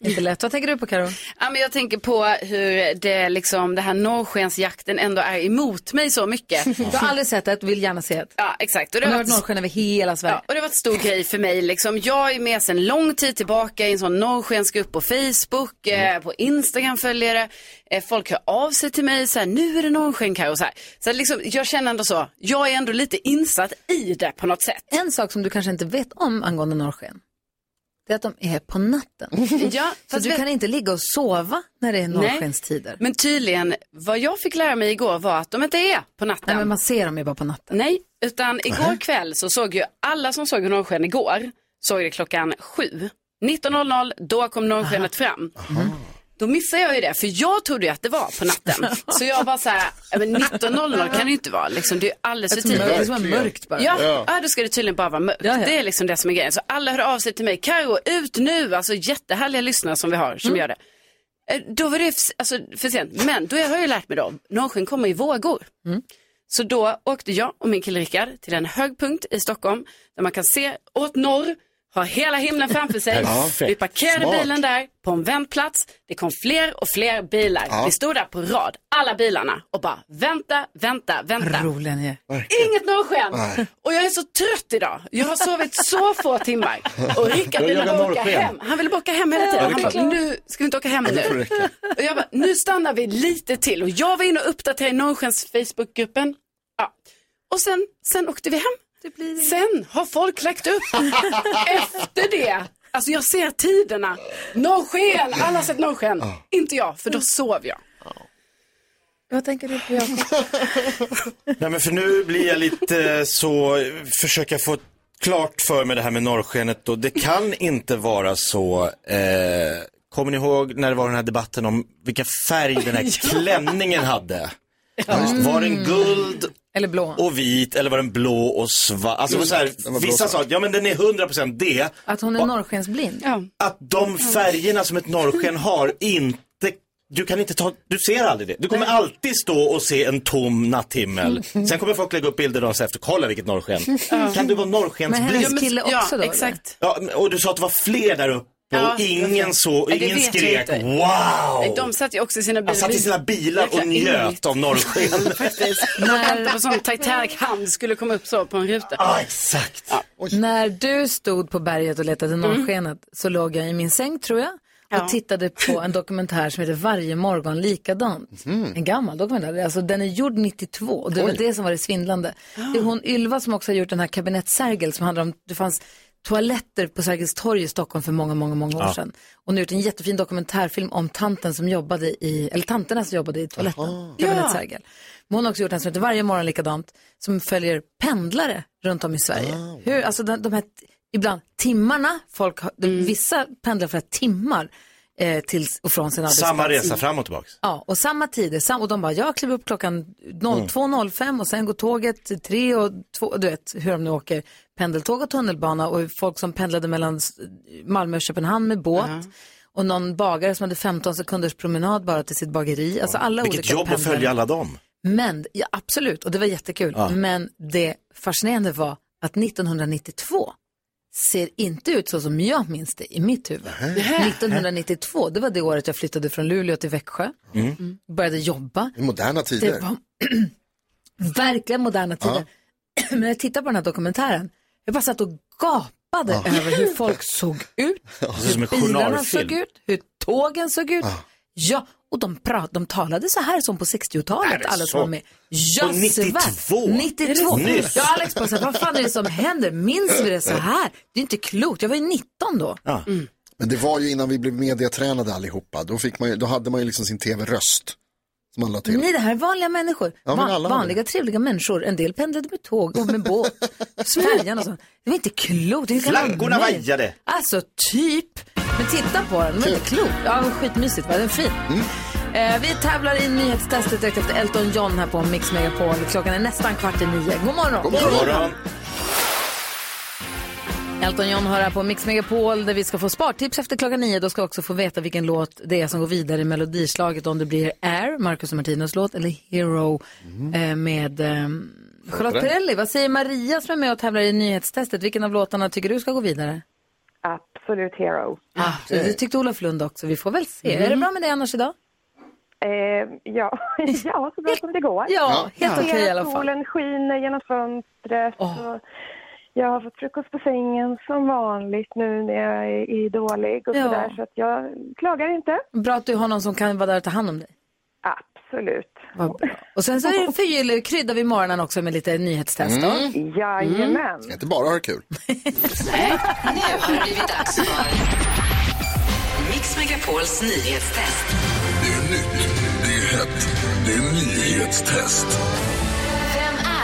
Inte lätt. Vad tänker du på Karo? Ja, men jag tänker på hur det, liksom, det här norrskensjakten ändå är emot mig så mycket. Du har aldrig sett ett, vill gärna se ett. Ja, exakt. Och Det det har har varit varit norrsken över hela Sverige. Ja, och det var en stor grej för mig. Liksom. Jag är med sedan lång tid tillbaka i en sån norrskensgrupp på Facebook, eh, på Instagram följer det. Eh, folk hör av sig till mig så här, nu är det norrsken Karo. Så, här. så att liksom, jag känner ändå så, jag är ändå lite insatt i det på något sätt. En sak som du kanske inte vet om angående norrsken, det är att de är på natten. Ja, Så du vet- kan inte ligga och sova när det är norrskenstider. Men tydligen, vad jag fick lära mig igår var att de inte är på natten. Nej, men man ser dem ju bara på natten. Nej, utan igår kväll så såg ju alla som såg norrsken igår, såg det klockan sju. 19.00, då kom norrskenet fram. Då missade jag ju det, för jag trodde ju att det var på natten. Så jag var så här, "Ja, men 19.00 kan det ju inte vara, liksom, det är ju alldeles för Det är som mörkt, tidigt. bara. Ja, Ja. ja. då ska det tydligen bara vara mörkt. Ja, ja. Det är liksom det som är grejen. Så alla hör av sig till mig, Karo ut nu, alltså jättehärliga lyssnare som vi har som gör det. Eh, Då var det alltså, för sent, men då har jag ju lärt mig då, norrsken kommer i vågor. Så då åkte jag och min kille Rickard till en hög punkt i Stockholm där man kan se åt norr, ha hela himlen framför sig. Perfekt. Vi parkerade Smart. bilen där på en väntplats. Det kom fler och fler bilar. Vi stod där på rad, alla bilarna och bara vänta, vänta, vänta. Roliga ni är. Inget norrsken! Och jag är så trött idag. Jag har sovit så få timmar. Och Rickard ville bara åka hem. Han ville bara åka hem hela tiden. Han bara, nu ska vi inte åka hem nu. Och jag bara, nu stannar vi lite till. Och jag var inne och uppdaterade Norrskens Facebookgruppen. Ja. Och sen, sen åkte vi hem. Sen har folk lagt upp efter det. Alltså jag ser tiderna. Norrsken, alla har sett norrsken. Inte jag, för då sov jag. Vad tänker du på, Jakob? Nej men för nu blir jag lite så, försöka få klart för mig det här med norrskenet och det kan inte vara så, eh, kommer ni ihåg när det var den här debatten om vilken färg den här klänningen hade? Var den guld Eller blå. och vit eller var den blå och svart? Alltså var så här, vissa sa att ja men den är 100% det. Att hon är norrskensblind. Att de färgerna som ett norrsken har inte du kan inte ta, du ser aldrig det. Du kommer alltid stå och se en tom natthimmel. Sen kommer folk lägga upp bilder dagen efter, kolla vilket norrsken. Kan du vara Men norrskensblind? hennes kille också då? exakt. Ja, men- och du sa att det var fler där uppe Ja, och ingen så, det ingen skrek wow! De satt ju också i sina bilar. Han satt i sina bilar och njöt av norrsken. Faktiskt. De väntade på sån Titanic hand skulle komma upp så på en ruta. Ja, exakt. När du stod på berget och letade norrskenet så låg jag i min säng tror jag och Ja. tittade på en dokumentär som heter Varje morgon likadant. En gammal dokumentär, alltså den är gjord 92 och det var det som var det svindlande. Det är hon Ylva som också har gjort den här kabinett Sergel som handlar om, det fanns toaletter på Sergels torg i Stockholm för många, många, många år sedan. Och hon har gjort en jättefin dokumentärfilm om tanten som jobbade i, eller tanterna som jobbade i toaletten, kabinett Sergel. Men hon har också gjort en som heter Varje morgon likadant, som följer pendlare runt om i Sverige. Hur, alltså de, de här, ibland timmarna, folk har, de, vissa pendlar flera timmar eh, till och från sin arbetsplats. Samma resa fram och tillbaks. Ja, och samma tider. Sam, och de bara, jag kliver upp klockan 02.05 och sen går tåget till 3 och 2, du vet hur de nu åker pendeltåg och tunnelbana och folk som pendlade mellan Malmö och Köpenhamn med båt. Och någon bagare som hade 15 sekunders promenad bara till sitt bageri. Alltså alla Vilket olika jobb att pendlare. följa alla dem. Men, ja, absolut, och det var jättekul. Men det fascinerande var att 1992 ser inte ut så som jag minns det i mitt huvud. 1992, det var det året jag flyttade från Luleå till Växjö. Mm. Började jobba. I moderna Det tider. var verkligen moderna tider. Men när jag tittar på den här dokumentären, jag bara satt och gapade över hur folk såg ut, Det hur bilarna såg ut, hur tågen såg ut. Ja, och de, prat, de talade så här som på 60-talet, alla som var med. Och 92? svär. 92. Nyss? Ja, Alex bara så här, vad fan är det som händer? Minns vi det så här? Det är inte klokt. Jag var ju 19 då. Men det var ju innan vi blev mediatränade allihopa. Då, fick man ju, då hade man ju liksom sin tv-röst. Som man la till. Nej, det här är vanliga människor. Ja, men Van- alla hade vanliga, trevliga människor. En del pendlade med tåg och med båt. Färjan och sånt. Det var inte klokt. Flaggorna vajade. Alltså, typ. Men titta på den, det var inte klokt. Ja, det var skitmysigt. Va? Den är fin. Eh, vi tävlar i nyhetstestet direkt efter Elton John här på Mix Megapol. Klockan är nästan kvart i nio. God morgon. God morgon. Morgon. Elton John hör här på Mix Megapol där vi ska få spartips efter klockan nio. Då ska vi också få veta vilken låt det är som går vidare i melodislaget. Om det blir Air, Marcus och Martinos låt, eller Hero eh, med eh, Charlotte Perrelli. Vad säger Maria som är med och tävlar i nyhetstestet? Vilken av låtarna tycker du ska gå vidare? Absolut Hero. Ah, det tyckte Olof Lund också. Vi får väl se. Är det bra med dig annars idag? Eh, ja. ja, så bra som det går. Ja, helt okej i alla fall. Solen skiner genom fönstret. Och jag har fått frukost på sängen som vanligt nu när jag är, är dålig och Ja. sådär. Så att jag klagar inte. Bra att du har någon som kan vara där och ta hand om dig. Absolut. Vad bra. Och sen så är det förgyller, kryddar vi morgonen också med lite nyhetstest då. Jajamän. Ska inte bara ha det kul. Nu har det blivit dags för Mix Megapols nyhetstest. Det är nytt, det är hett, det är nyhetstest.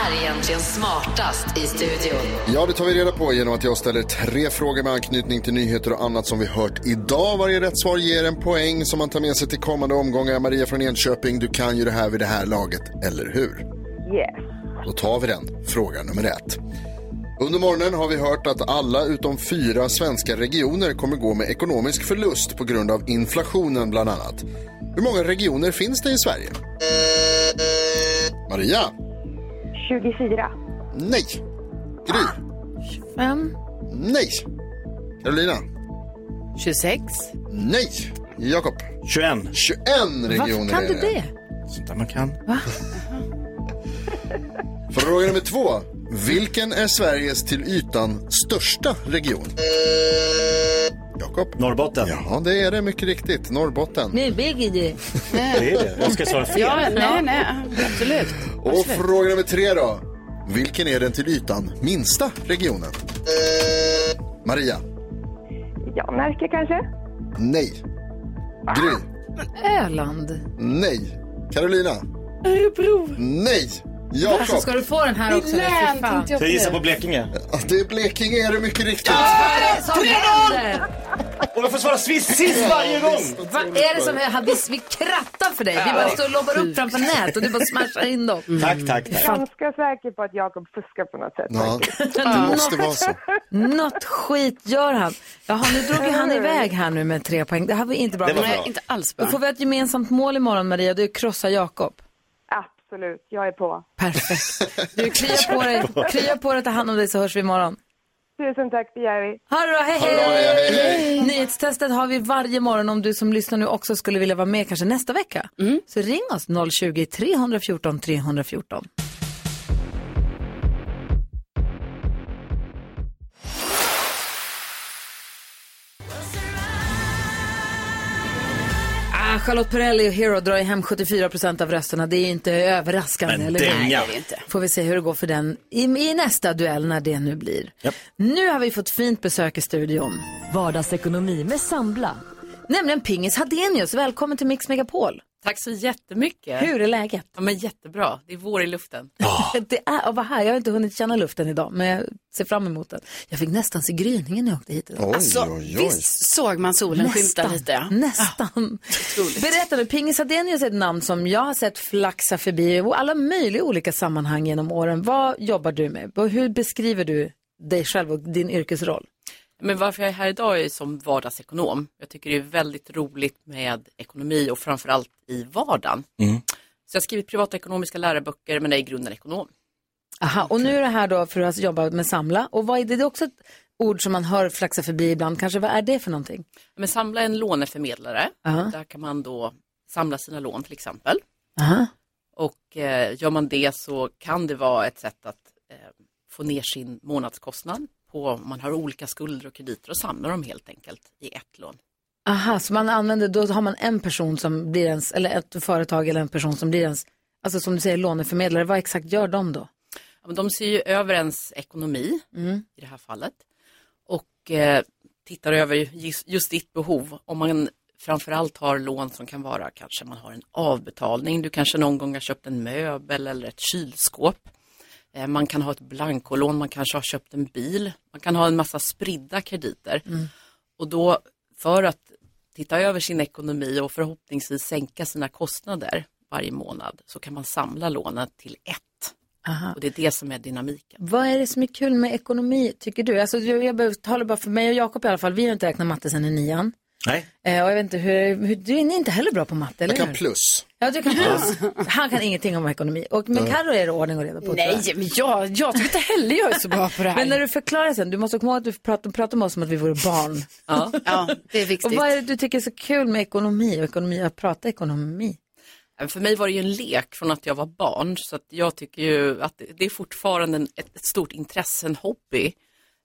Är egentligen smartast i studion? Ja, det tar vi reda på genom att jag ställer tre frågor med anknytning till nyheter och annat som vi hört idag. Varje rätt svar ger en poäng som man tar med sig till kommande omgångar. Maria från Enköping, du kan ju det här vid det här laget, eller hur? Yes. Då tar vi den, fråga nummer ett. Under morgonen har vi hört att alla utom fyra svenska regioner kommer gå med ekonomisk förlust på grund av inflationen bland annat. Hur många regioner finns det i Sverige? Maria? 24. Nej. Gry? Fem. Nej. Carolina? 26. Nej. Jakob? 21. 21 Varför regioner kan är du det. det? Sånt där man kan. Fråga nummer två. Vilken är Sveriges till ytan största region? Jakob? Norrbotten. Ja, det är det mycket riktigt. Norrbotten. Nu bygger det. Det är det. Jag ska svara fel. Ja, nej, nej, absolut. Och fråga nummer tre då. Vilken är den till ytan minsta regionen? Maria? Ja, Närke kanske? Nej. Gry? Öland. Nej. Carolina? Örebro. Nej! Alltså, Jakob. ska du få den här också? län tänkte jag Så jag gissar på Blekinge. Ja, Det är Blekinge är det mycket riktigt. Är som händer? Och jag får svara sist, sist varje gång! Vad är det som händer? Vi, vi krattar för dig. Vi bara står och lobbar upp framför nät och du bara smashar in dem. Tack, tack, tack. Ganska säker på att Jakob fuskar på något sätt. Ja, det måste vara så. Något skit gör han. Jaha, nu drog ju han iväg här nu med tre poäng. Det här var inte bra. Det var bra. Inte alls Då bra. får vi ett gemensamt mål imorgon Maria, du krossar Jakob. Absolut, jag är på. Perfekt. Du kryar på dig, kryar på dig, ta hand om dig så hörs vi imorgon. Tusen tack, det gör vi. Ha det bra, hej hej, hej. Nyhetstestet har vi varje morgon om du som lyssnar nu också skulle vilja vara med kanske nästa vecka. Så ring oss 020-314 314. Charlotte Perrelli och Hero drar ju hem 74 procent av rösterna. Det är ju inte överraskande. Men eller dänga. Nej, det är det inte. Får vi se hur det går för den i, i nästa duell när det nu blir. Japp. Nu har vi fått fint besök i studion. Vardagsekonomi med Sambla. Nämligen Pingis Hadenius. Välkommen till Mix Megapol. Tack så jättemycket. Hur är läget? Ja, men jättebra. Det är vår i luften. Det är att vara här. Jag har inte hunnit känna luften idag, men jag ser fram emot den. Jag fick nästan se gryningen när jag åkte hit idag. Oj, Alltså, oj, oj. visst såg man solen skymta lite? Ja. Nästan. Berätta nu, Pingis Hadenius är ett namn som jag har sett flaxa förbi i alla möjliga olika sammanhang genom åren. Vad jobbar du med? Och Hur beskriver du dig själv och din yrkesroll? Men varför jag är här idag är som vardagsekonom. Jag tycker det är väldigt roligt med ekonomi och framförallt i vardagen. Så jag har skrivit privatekonomiska läroböcker men är i grunden ekonom. Aha, och nu är det här då för att jobba med Samla. Och vad är det? Det är också ett ord som man hör flaxa förbi ibland. Kanske, vad är det för någonting? Men Samla är en låneförmedlare. Aha. Där kan man då samla sina lån till exempel. Aha. Och eh, gör man det så kan det vara ett sätt att eh, få ner sin månadskostnad på om man har olika skulder och krediter och samlar dem helt enkelt i ett lån. Aha, så man använder, då har man en person som blir ens, eller ett företag eller en person som blir ens, alltså som du säger låneförmedlare. Vad exakt gör de då? Ja, men de ser ju över ens ekonomi Mm. i det här fallet och eh, tittar över just, just ditt behov. Om man framförallt har lån som kan vara kanske man har en avbetalning, du kanske någon gång har köpt en möbel eller ett kylskåp. Eh, man kan ha ett blankolån, man kanske har köpt en bil, man kan ha en massa spridda krediter. Och då för att titta över sin ekonomi och förhoppningsvis sänka sina kostnader varje månad så kan man samla lånen till ett. Aha. Och det är det som är dynamiken. Vad är det som är kul med ekonomi, tycker du? Alltså, jag, jag behöver tala bara för mig och Jakob i alla fall. Vi har inte räknat matte sen i nian. Nej. Eh, och jag vet inte hur, hur, du är inte heller bra på matte, eller Jag kan hur? plus. Ja, du kan plus. Han kan ingenting om ekonomi. Och, men. Carro är det ordning och reda på. Nej, men jag, jag tycker inte heller jag är så bra på det här. Men när du förklarar sen, du måste komma ihåg att du pratar, pratar med oss som att vi vore barn. Ja. Ja, det är viktigt. Och vad är det du tycker är så kul med ekonomi och ekonomi, att prata ekonomi? För mig var det ju en lek från att jag var barn så att jag tycker ju att det är fortfarande ett stort intresse, en hobby.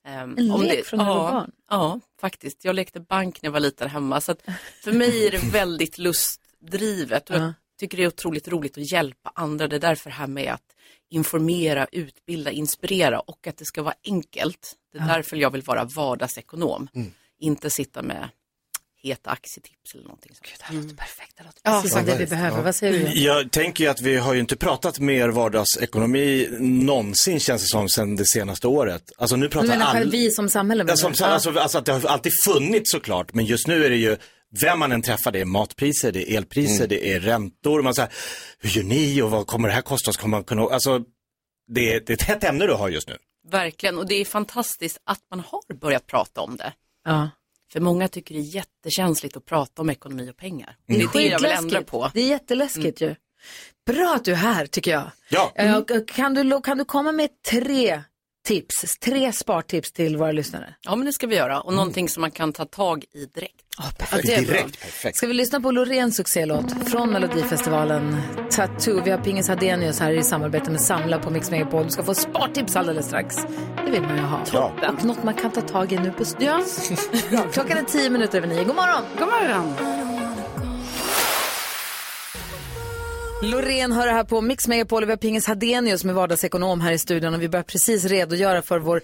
Ehm, En om lek det, från när du ja, var barn? Ja, faktiskt. Jag lekte bank när jag var liten hemma så att för mig är det väldigt lustdrivet och Ja. jag tycker det är otroligt roligt att hjälpa andra. Det är därför här med att informera, utbilda, inspirera och att det ska vara enkelt. Det är därför jag vill vara vardagsekonom, inte sitta med heta aktietips eller någonting sånt. Det här låter perfekt. Det låter Ja. precis som det vi behöver. Vad säger du? Jag tänker ju att vi har ju inte pratat mer vardagsekonomi någonsin känns det som sen det senaste året. Alltså nu pratar alla... själv vi som samhälle? Ja, som, alltså, alltså att det har alltid funnits såklart, men just nu är det ju vem man än träffar, det är matpriser, det är elpriser, det är räntor. Man säger, hur gör ni och vad kommer det här kosta oss? Kommer man kunna... Alltså, det, är- det är ett hett ämne du har just nu. Verkligen, och det är fantastiskt att man har börjat prata om det. Ja. För många tycker det är jättekänsligt att prata om ekonomi och pengar. Det är Det är det jag vill ändra på. Det är jätteläskigt ju. Bra att du är här tycker jag. Ja. Och Kan du, kan du komma med tre tips, tre spartips till våra lyssnare? Ja, men det ska vi göra. Och någonting som man kan ta tag i direkt. Ja, perfekt. Bra. perfekt. Ska vi lyssna på Loreens succélåt från Melodifestivalen Tattoo? Vi har Pingis Hadenius här i samarbete med Samla på Mix Megapol. Du ska få spartips alldeles strax. Det vill man ju ha. Ja. Och något man kan ta tag i nu på studion. Klockan är tio minuter över nio. God morgon! God morgon. Loreen hör det här på Mix Megapol vi har Pingis Hadenius med vardagsekonom här i studion och vi börjar precis redogöra för vår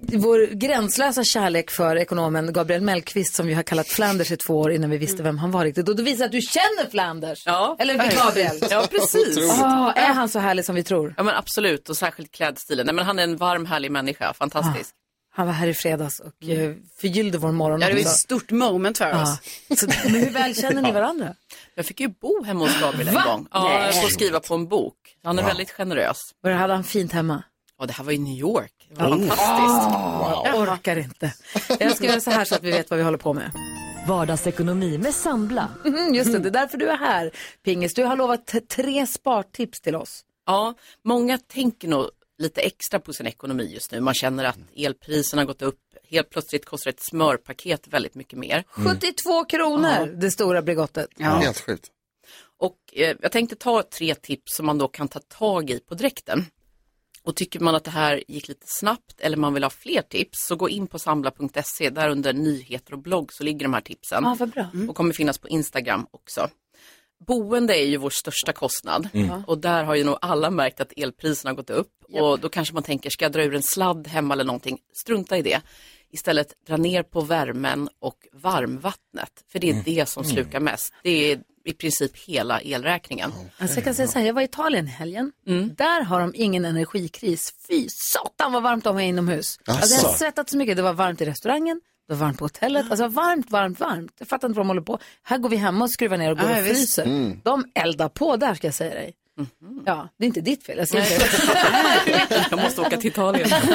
vår gränslösa kärlek för ekonomen Gabriel Mellqvist som vi har kallat Flanders i två år innan vi visste vem han var riktigt. Och då visar att du känner Flanders. Ja, Eller. Gabriel. Ja, precis. Åh, är han så härlig som vi tror? Ja, men absolut. Och särskilt klädstilen. Nej, men han är en varm, härlig människa. Fantastisk. Han var här i fredags och eh, förgyllde vår morgon Ja, det var ett stort moment för oss. Ja. Så, men hur väl känner ni varandra? Jag fick ju bo hemma hos Gabriel en Va? gång. Ja, jag får skriva på en bok. Han är Wow. väldigt generös. Och hade han fint hemma? Ja, det här var i New York. Det var Oh. fantastiskt. Jag orkar inte. Jag ska göra så här så att vi vet vad vi håller på med. Vardagsekonomi med Sambla. Mm, just det, det är därför du är här. Pingis, du har lovat tre spartips till oss. Ja, många tänker nog lite extra på sin ekonomi just nu. Man känner att elpriserna har gått upp. Helt plötsligt kostar ett smörpaket väldigt mycket mer. 72 kronor, det stora Bregottet. Helt sjukt. Och eh, jag tänkte ta tre tips som man då kan ta tag i på direkten. Och tycker man att det här gick lite snabbt eller man vill ha fler tips så gå in på samla.se. Där under nyheter och blogg så ligger de här tipsen. Ja, vad bra. Och kommer finnas på Instagram också. Boende är ju vår största kostnad Mm. och där har ju nog alla märkt att elpriserna har gått upp och då kanske man tänker, ska jag dra ur en sladd hemma eller någonting? Strunta i det. Istället dra ner på värmen och varmvattnet, för det är Mm. det som slukar mest. Det är i princip hela elräkningen. Alltså jag kan säga så här, jag var i Italien helgen. Där har de ingen energikris. Fy satan vad varmt de har inomhus. Alltså jag har svettat så mycket. Det var varmt i restaurangen, det var varmt på hotellet. Alltså varmt, varmt, varmt. Jag fattar inte vad de håller på. Här går vi hemma och skruvar ner och går Ja, och fryser. Mm. De eldar på där ska jag säga dig. Ja, det är inte ditt fel. Jag det. Jag måste åka till Italien.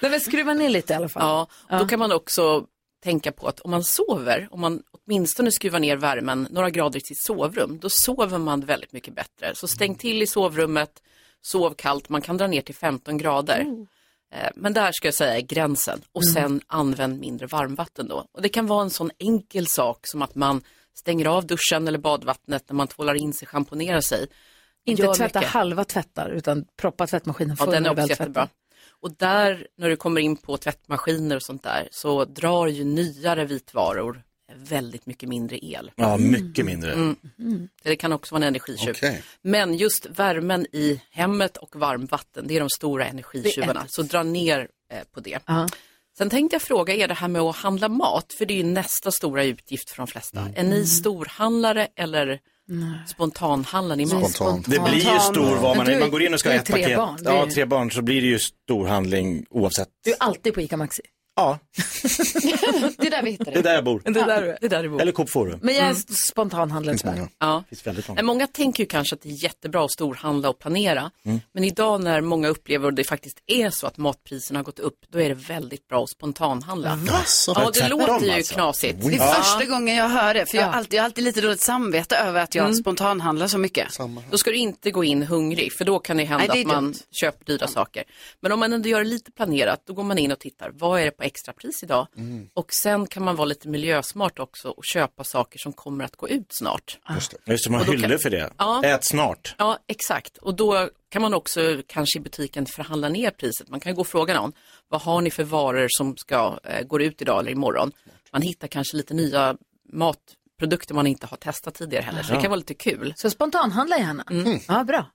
Nej, men skruva ner lite i alla fall. Ja, då kan man också tänka på att om man sover, om man åtminstone skruvar ner värmen några grader i sitt sovrum, då sover man väldigt mycket bättre. Så stäng till i sovrummet, sov kallt, man kan dra ner till 15 grader. Eh, Men där ska jag säga är gränsen och Mm. sen använd mindre varmvatten då. Och det kan vara en sån enkel sak som att man stänger av duschen eller badvattnet när man tvålar in sig, schamponerar sig. Inte Gör tvätta mycket. halva tvättar utan proppa tvättmaskinen Ja, full den när är också jättebra. Och där, när du kommer in på tvättmaskiner och sånt där, så drar ju nyare vitvaror väldigt mycket mindre el. Ja, mycket mindre. Mm. Det kan också vara en energitjuv. Okej. Men just värmen i hemmet och varmvatten, det är de stora energitjuvarna. Så dra ner eh, på det. Ja. Sen tänkte jag fråga er det här med att handla mat, för det är ju nästa stora utgift för de flesta. Är Mm. ni storhandlare eller spontanhandlar ni mat? Spontant. Det blir ju stor vad man du- är. Man går in och ska ha är ett tre paket. barn, är Ja, tre barn så blir det ju storhandling oavsett. Du är alltid på ICA Maxi. Ja, Det är där vi hittar det är dig. där jag bor. Det är där du är. Det där är vår. Eller Coop Forum. Men jag är spontanhandlare tyvärr. Ja. Det finns väldigt många. Men Många tänker ju kanske att det är jättebra att storhandla och planera. Mm. Men idag när många upplever och det faktiskt är så att matpriserna har gått upp, då är det väldigt bra att spontanhandla. Asså. Ja, det låter ju alltså. knasigt. Det är första gången jag hör det, för jag har Ja. alltid, jag har alltid lite dåligt samvete över att jag spontanhandlar så mycket. Samma. Då ska du inte gå in hungrig, för då kan det hända Nej, det är att man dumt. köper dyra saker. Men om man ändå gör det lite planerat, då går man in och tittar, vad är det på extrapris idag? Och sen kan man vara lite miljösmart också och köpa saker som kommer att gå ut snart. Just det. Just det, man hyllor kan- för det. Ja. Ät snart. Ja, exakt. Och då kan man också kanske i butiken förhandla ner priset. Man kan gå och fråga någon, vad har ni för varor som ska, eh, går ut idag eller imorgon? Man hittar kanske lite nya matprodukter man inte har testat tidigare heller, så det kan vara lite kul. Så spontanhandla gärna. Ja, bra.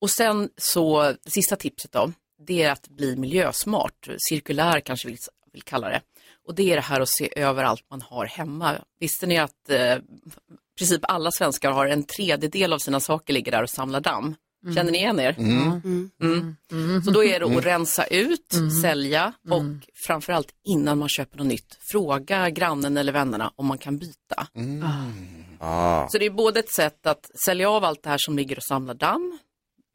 Och sen så, det sista tipset då, det är att bli miljösmart, cirkulär kanske vi vill kalla det. Och det är det här att se över allt man har hemma. Visste ni att eh, princip alla svenskar har en tredjedel av sina saker ligger där och samlar damm? Känner ni igen er? Mm. Så då är det att rensa ut, sälja och framförallt innan man köper något nytt, fråga grannen eller vännerna om man kan byta. Ah. Så det är både ett sätt att sälja av allt det här som ligger och samlar damm,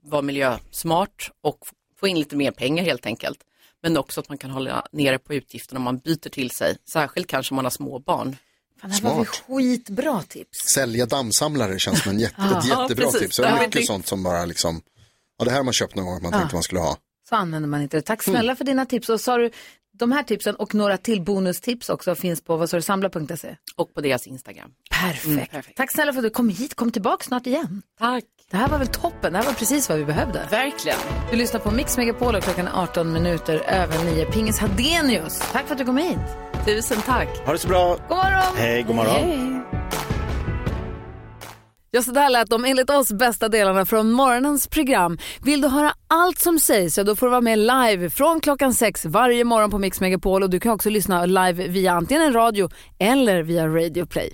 vara miljösmart och få in lite mer pengar helt enkelt. Men också att man kan hålla nere på utgifterna om man byter till sig, särskilt kanske om man har små barn. Fan, det här var skitbra tips. Sälja dammsamlare känns som en jätte, ett Ja, jättebra precis. tips. Det är Ja. mycket sånt som bara liksom, ja det här har man köpt någon gång att man tänkte man skulle ha. Så använder man inte det. Tack snälla för dina tips. Och sa du, de här tipsen och några till bonustips också finns på vad sa du, samla.se. Och på deras Instagram. Perfekt. perfekt. Tack snälla för att du kom hit. Kom tillbaka snart igen. Tack. Det här var väl toppen. Det här var precis vad vi behövde. Verkligen. Du lyssnar på Mix Megapol och klockan är 18 minuter över 9. Pingis Hadenius, tack för att du kom hit. Tusen tack. Ha det så bra. God morgon. Hej, god morgon. Ja, så där lät de enligt oss bästa delarna från morgonens program. Vill du höra allt som sägs så då får du vara med live från klockan sex varje morgon på Mix Megapol och du kan också lyssna live via antingen en radio eller via Radio Play.